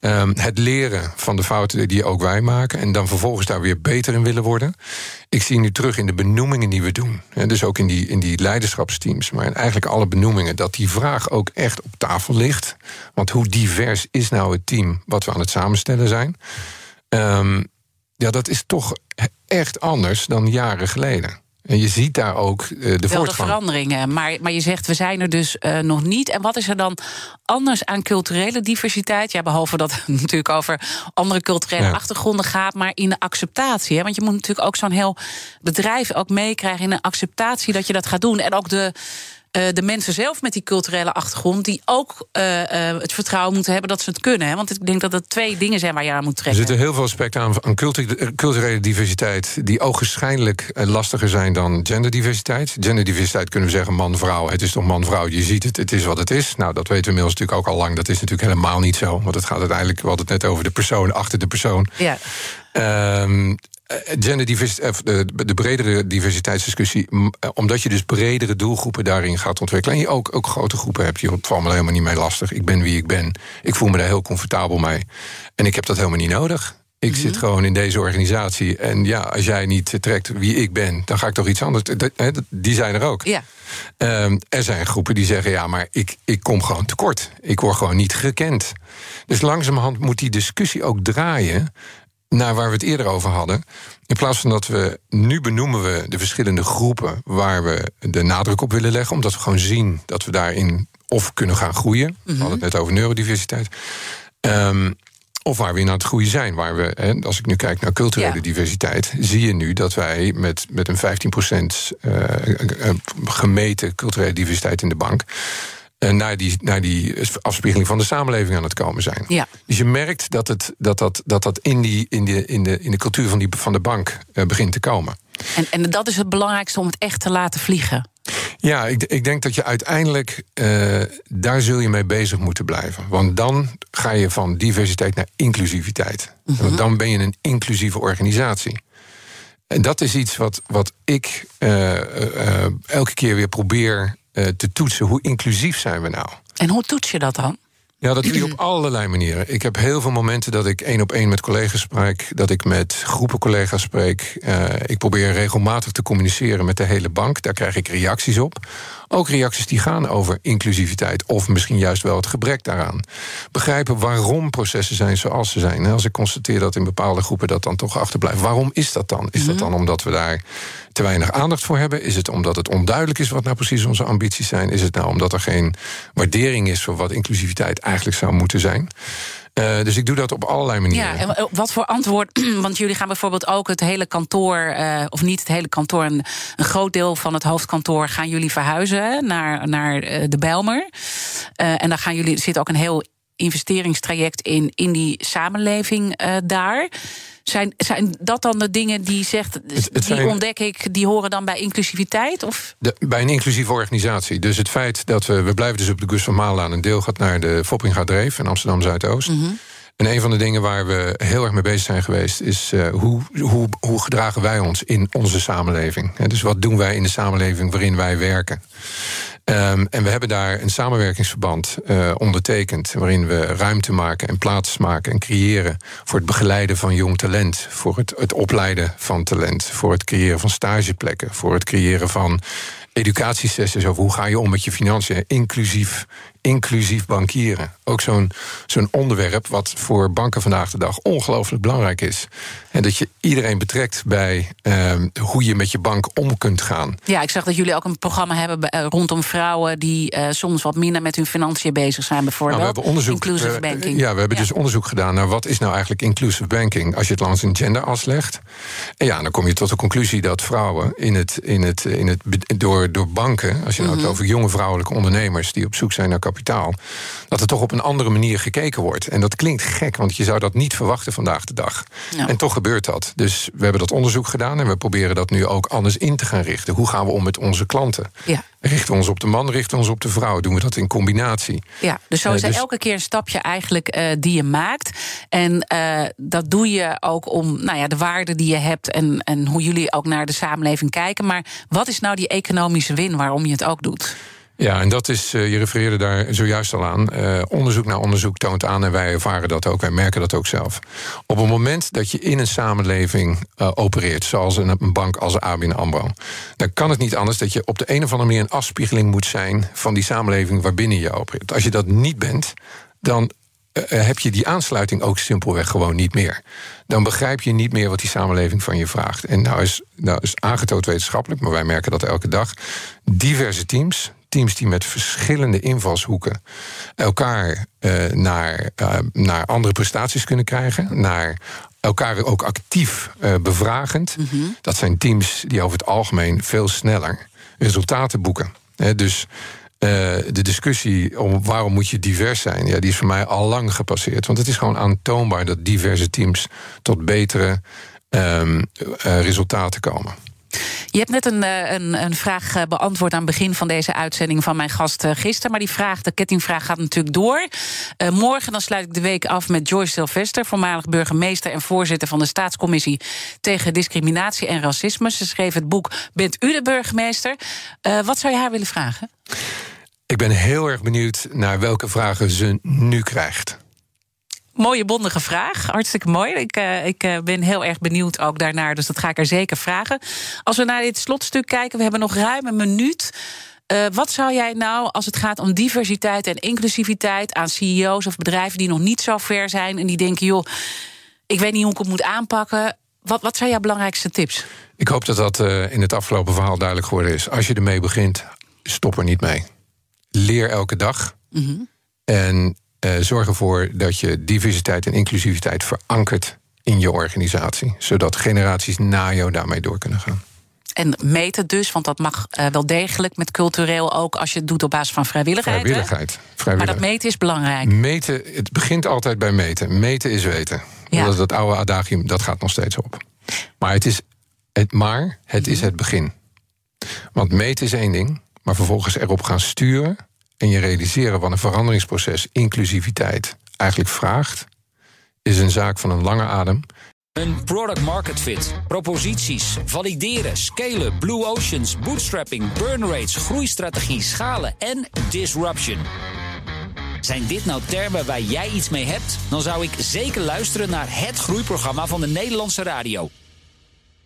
Speaker 3: Ehm, het leren van de fouten die ook wij maken... en dan vervolgens daar weer beter in willen worden. Ik zie nu terug in de benoemingen die we doen. Hè, dus ook in die, in die leiderschapsteams. Maar eigenlijk alle benoemingen... dat die vraag ook echt op tafel ligt. Want hoe divers is nou het team wat we aan het samenstellen zijn? Ehm, ja, dat is toch echt anders dan jaren geleden. En je ziet daar ook eh, de
Speaker 2: wel de veranderingen. Maar, maar je zegt, we zijn er dus eh, nog niet. En wat is er dan anders aan culturele diversiteit? Ja, behalve dat het natuurlijk over andere culturele
Speaker 3: Ja.
Speaker 2: achtergronden gaat, maar in de acceptatie. Hè? Want je moet natuurlijk ook zo'n heel bedrijf ook meekrijgen in de acceptatie dat je dat gaat doen. En ook de. Eh, de mensen zelf met die culturele achtergrond, die ook eh, eh, het vertrouwen moeten hebben dat ze het kunnen. Hè? Want ik denk dat dat twee dingen zijn waar je aan moet
Speaker 3: Er
Speaker 2: trekken.
Speaker 3: zitten heel veel aspecten aan, aan cultu- culturele diversiteit... die ogenschijnlijk lastiger zijn dan genderdiversiteit. Genderdiversiteit kunnen we zeggen man-vrouw. Het is toch man-vrouw, je ziet het, het is wat het is. Nou, dat weten we inmiddels natuurlijk ook al lang. Dat is natuurlijk helemaal niet zo. Want het gaat uiteindelijk, we hadden het net over de persoon achter de persoon.
Speaker 2: Ja.
Speaker 3: Ehm eh, genderdiversiteit, of de, de bredere diversiteitsdiscussie, eh, omdat je dus bredere doelgroepen daarin gaat ontwikkelen. En je ook, ook grote groepen hebt, je valt me helemaal niet mee lastig. Ik ben wie ik ben. Ik voel me daar heel comfortabel mee. En ik heb dat helemaal niet nodig. Ik zit gewoon in deze organisatie. En ja, als jij niet trekt wie ik ben, dan ga ik toch iets anders. Die zijn er ook.
Speaker 2: Ja.
Speaker 3: Ehm, er zijn groepen die zeggen: ja, maar ik, ik kom gewoon tekort. Ik word gewoon niet gekend. Dus langzamerhand moet die discussie ook draaien naar waar we het eerder over hadden. In plaats van dat we nu benoemen we de verschillende groepen waar we de nadruk op willen leggen, omdat we gewoon zien dat we daarin of kunnen gaan groeien. We hadden het net over neurodiversiteit. Ehm, of waar we in aan het groeien zijn. Waar we, hè, als ik nu kijk naar culturele
Speaker 2: Ja.
Speaker 3: diversiteit, zie je nu dat wij met, met een 15% eh, eh, gemeten culturele diversiteit in de bank. Eh, naar, die, naar die afspiegeling van de samenleving aan het komen zijn.
Speaker 2: Ja.
Speaker 3: Dus je merkt dat het, dat, dat, dat, dat in, die, in, de, in, de, in de cultuur van, die, van de bank eh, begint te komen.
Speaker 2: En, en dat is het belangrijkste om het echt te laten vliegen.
Speaker 3: Ja, ik, ik denk dat je uiteindelijk eh, daar zul je mee bezig moeten blijven. Want dan ga je van diversiteit naar inclusiviteit. Want dan ben je een inclusieve organisatie. En dat is iets wat, wat ik elke keer weer probeer te toetsen. Hoe inclusief zijn we nou?
Speaker 2: En hoe toets je dat dan?
Speaker 3: Ja, dat doe je op allerlei manieren. Ik heb heel veel momenten dat ik één op één met collega's spreek, dat ik met groepen collega's spreek. Eh, ik probeer regelmatig te communiceren met de hele bank. Daar krijg ik reacties op. Ook reacties die gaan over inclusiviteit of misschien juist wel het gebrek daaraan. Begrijpen waarom processen zijn zoals ze zijn. Als ik constateer dat in bepaalde groepen dat dan toch achterblijft, waarom is dat dan? Is dat dan omdat we daar te weinig aandacht voor hebben? Is het omdat het onduidelijk is wat nou precies onze ambities zijn? Is het nou omdat er geen waardering is voor wat inclusiviteit eigenlijk zou moeten zijn? Eh, dus ik doe dat op allerlei manieren.
Speaker 2: Ja, en wat voor antwoord? Want jullie gaan bijvoorbeeld ook het hele kantoor, eh, of niet het hele kantoor, een, een groot deel van het hoofdkantoor gaan jullie verhuizen naar, naar eh, de Bijlmer. Eh, en dan gaan jullie, er zit ook een heel investeringstraject in, in die samenleving daar. Zijn, zijn dat dan de dingen die zegt,
Speaker 3: het
Speaker 2: die
Speaker 3: zijn-
Speaker 2: ontdek ik, die horen dan bij inclusiviteit? Of?
Speaker 3: De- bij een inclusieve organisatie. Dus het feit dat we... We blijven dus op de Gus van Maalaan. Een deel gaat naar de Foppinga Dreef in Amsterdam Zuidoost. En een van de dingen waar we heel erg mee bezig zijn geweest... is eh, hoe, hoe, hoe gedragen wij ons in onze samenleving? Dus wat doen wij in de samenleving waarin wij werken? Ehm, en we hebben daar een samenwerkingsverband uh, ondertekend. waarin we ruimte maken en plaats maken en creëren. voor het begeleiden van jong talent. Voor het, het opleiden van talent. Voor het creëren van stageplekken. Voor het creëren van educatiesessies over hoe ga je om met je financiën, inclusief, inclusief bankieren. Ook zo'n zo'n onderwerp wat voor banken vandaag de dag ongelooflijk belangrijk is. En dat je iedereen betrekt bij ehm, hoe je met je bank om kunt gaan.
Speaker 2: Ja, ik zag dat jullie ook een programma hebben eh, rondom vrouwen die uh, soms wat minder met hun financiën bezig zijn, bijvoorbeeld.
Speaker 3: Nou, we hebben onderzoek,
Speaker 2: inclusive uh, banking.
Speaker 3: Ja, we hebben dus onderzoek gedaan naar wat is nou eigenlijk inclusive banking als je het langs een genderas legt. En ja, dan kom je tot de conclusie dat vrouwen in het, in het, in het, door, door banken, als je nou het over jonge vrouwelijke ondernemers die op zoek zijn naar kapitaal, dat er toch op een andere manier gekeken wordt. En dat klinkt gek, want je zou dat niet verwachten vandaag de dag. Ja. En toch gebeurt dat. Dus we hebben dat onderzoek gedaan en we proberen dat nu ook anders in te gaan richten. Hoe gaan we om met onze klanten?
Speaker 2: Ja.
Speaker 3: Richten we ons op de man, richten we ons op de vrouw? Doen we dat in combinatie?
Speaker 2: Ja, dus zo is er elke keer een stapje eigenlijk uh, die je maakt. En uh, dat doe je ook om nou ja, de waarden die je hebt en, en hoe jullie ook naar de samenleving kijken. Maar wat is nou die economische win waarom je het ook doet?
Speaker 3: Ja, en dat is, je refereerde daar zojuist al aan. Uh, onderzoek naar onderzoek toont aan, en wij ervaren dat ook, wij merken dat ook zelf. Op het moment dat je in een samenleving uh, opereert, zoals een, een, bank als ABN AMRO, dan kan het niet anders dat je op de een of andere manier een afspiegeling moet zijn van die samenleving waarbinnen je opereert. Als je dat niet bent, dan heb je die aansluiting ook simpelweg gewoon niet meer. Dan begrijp je niet meer wat die samenleving van je vraagt. En nou is, nou is aangetoond wetenschappelijk, maar wij merken dat elke dag. Diverse teams, teams die met verschillende invalshoeken elkaar uh, naar, uh, naar andere prestaties kunnen krijgen, naar elkaar ook actief uh, bevragend.
Speaker 2: Mhm.
Speaker 3: Dat zijn teams die over het algemeen veel sneller resultaten boeken. He, dus de discussie om waarom moet je divers zijn, ja, die is voor mij al lang gepasseerd. Want het is gewoon aantoonbaar dat diverse teams tot betere um, resultaten komen.
Speaker 2: Je hebt net een, een, een, vraag beantwoord aan het begin van deze uitzending van mijn gast gisteren. Maar die vraag, de kettingvraag, gaat natuurlijk door. Morgen dan sluit ik de week af met Joyce Sylvester, voormalig burgemeester en voorzitter van de Staatscommissie tegen discriminatie en racisme. Ze schreef het boek Bent u de burgemeester? Wat zou je haar willen vragen?
Speaker 3: Ik ben heel erg benieuwd naar welke vragen ze nu krijgt.
Speaker 2: Mooie bondige vraag. Hartstikke mooi. Ik, uh, ik uh, ben heel erg benieuwd ook daarnaar. Dus dat ga ik er zeker vragen. Als we naar dit slotstuk kijken, we hebben nog ruim een minuut. Uh, wat zou jij nou, als het gaat om diversiteit en inclusiviteit aan CEO's of bedrijven die nog niet zo ver zijn en die denken, joh, ik weet niet hoe ik het moet aanpakken. Wat, wat zijn jouw belangrijkste tips?
Speaker 3: Ik hoop dat dat in het afgelopen verhaal duidelijk geworden is. Als je ermee begint, stop er niet mee. Leer elke dag.
Speaker 2: Mm -hmm.
Speaker 3: En uh, zorg ervoor dat je diversiteit en inclusiviteit verankert in je organisatie. Zodat generaties na jou daarmee door kunnen gaan.
Speaker 2: En meten dus, want dat mag uh, wel degelijk met cultureel ook als je het doet op basis van vrijwilligheid.
Speaker 3: Vrijwilligheid. vrijwilligheid.
Speaker 2: Maar dat meten is belangrijk.
Speaker 3: Meten, het begint altijd bij meten. Meten is weten.
Speaker 2: Ja.
Speaker 3: Dat, dat oude adagium, dat gaat nog steeds op. Maar het is het, maar het, is het begin. Want meten is één ding, maar vervolgens erop gaan sturen en je realiseren wat een veranderingsproces inclusiviteit eigenlijk vraagt, is een zaak van een lange adem.
Speaker 5: Een product market fit, proposities, valideren, scalen, blue oceans, bootstrapping, burn rates, groeistrategie, schalen en disruption. Zijn dit nou termen waar jij iets mee hebt? Dan zou ik zeker luisteren naar het groeiprogramma van de Nederlandse radio.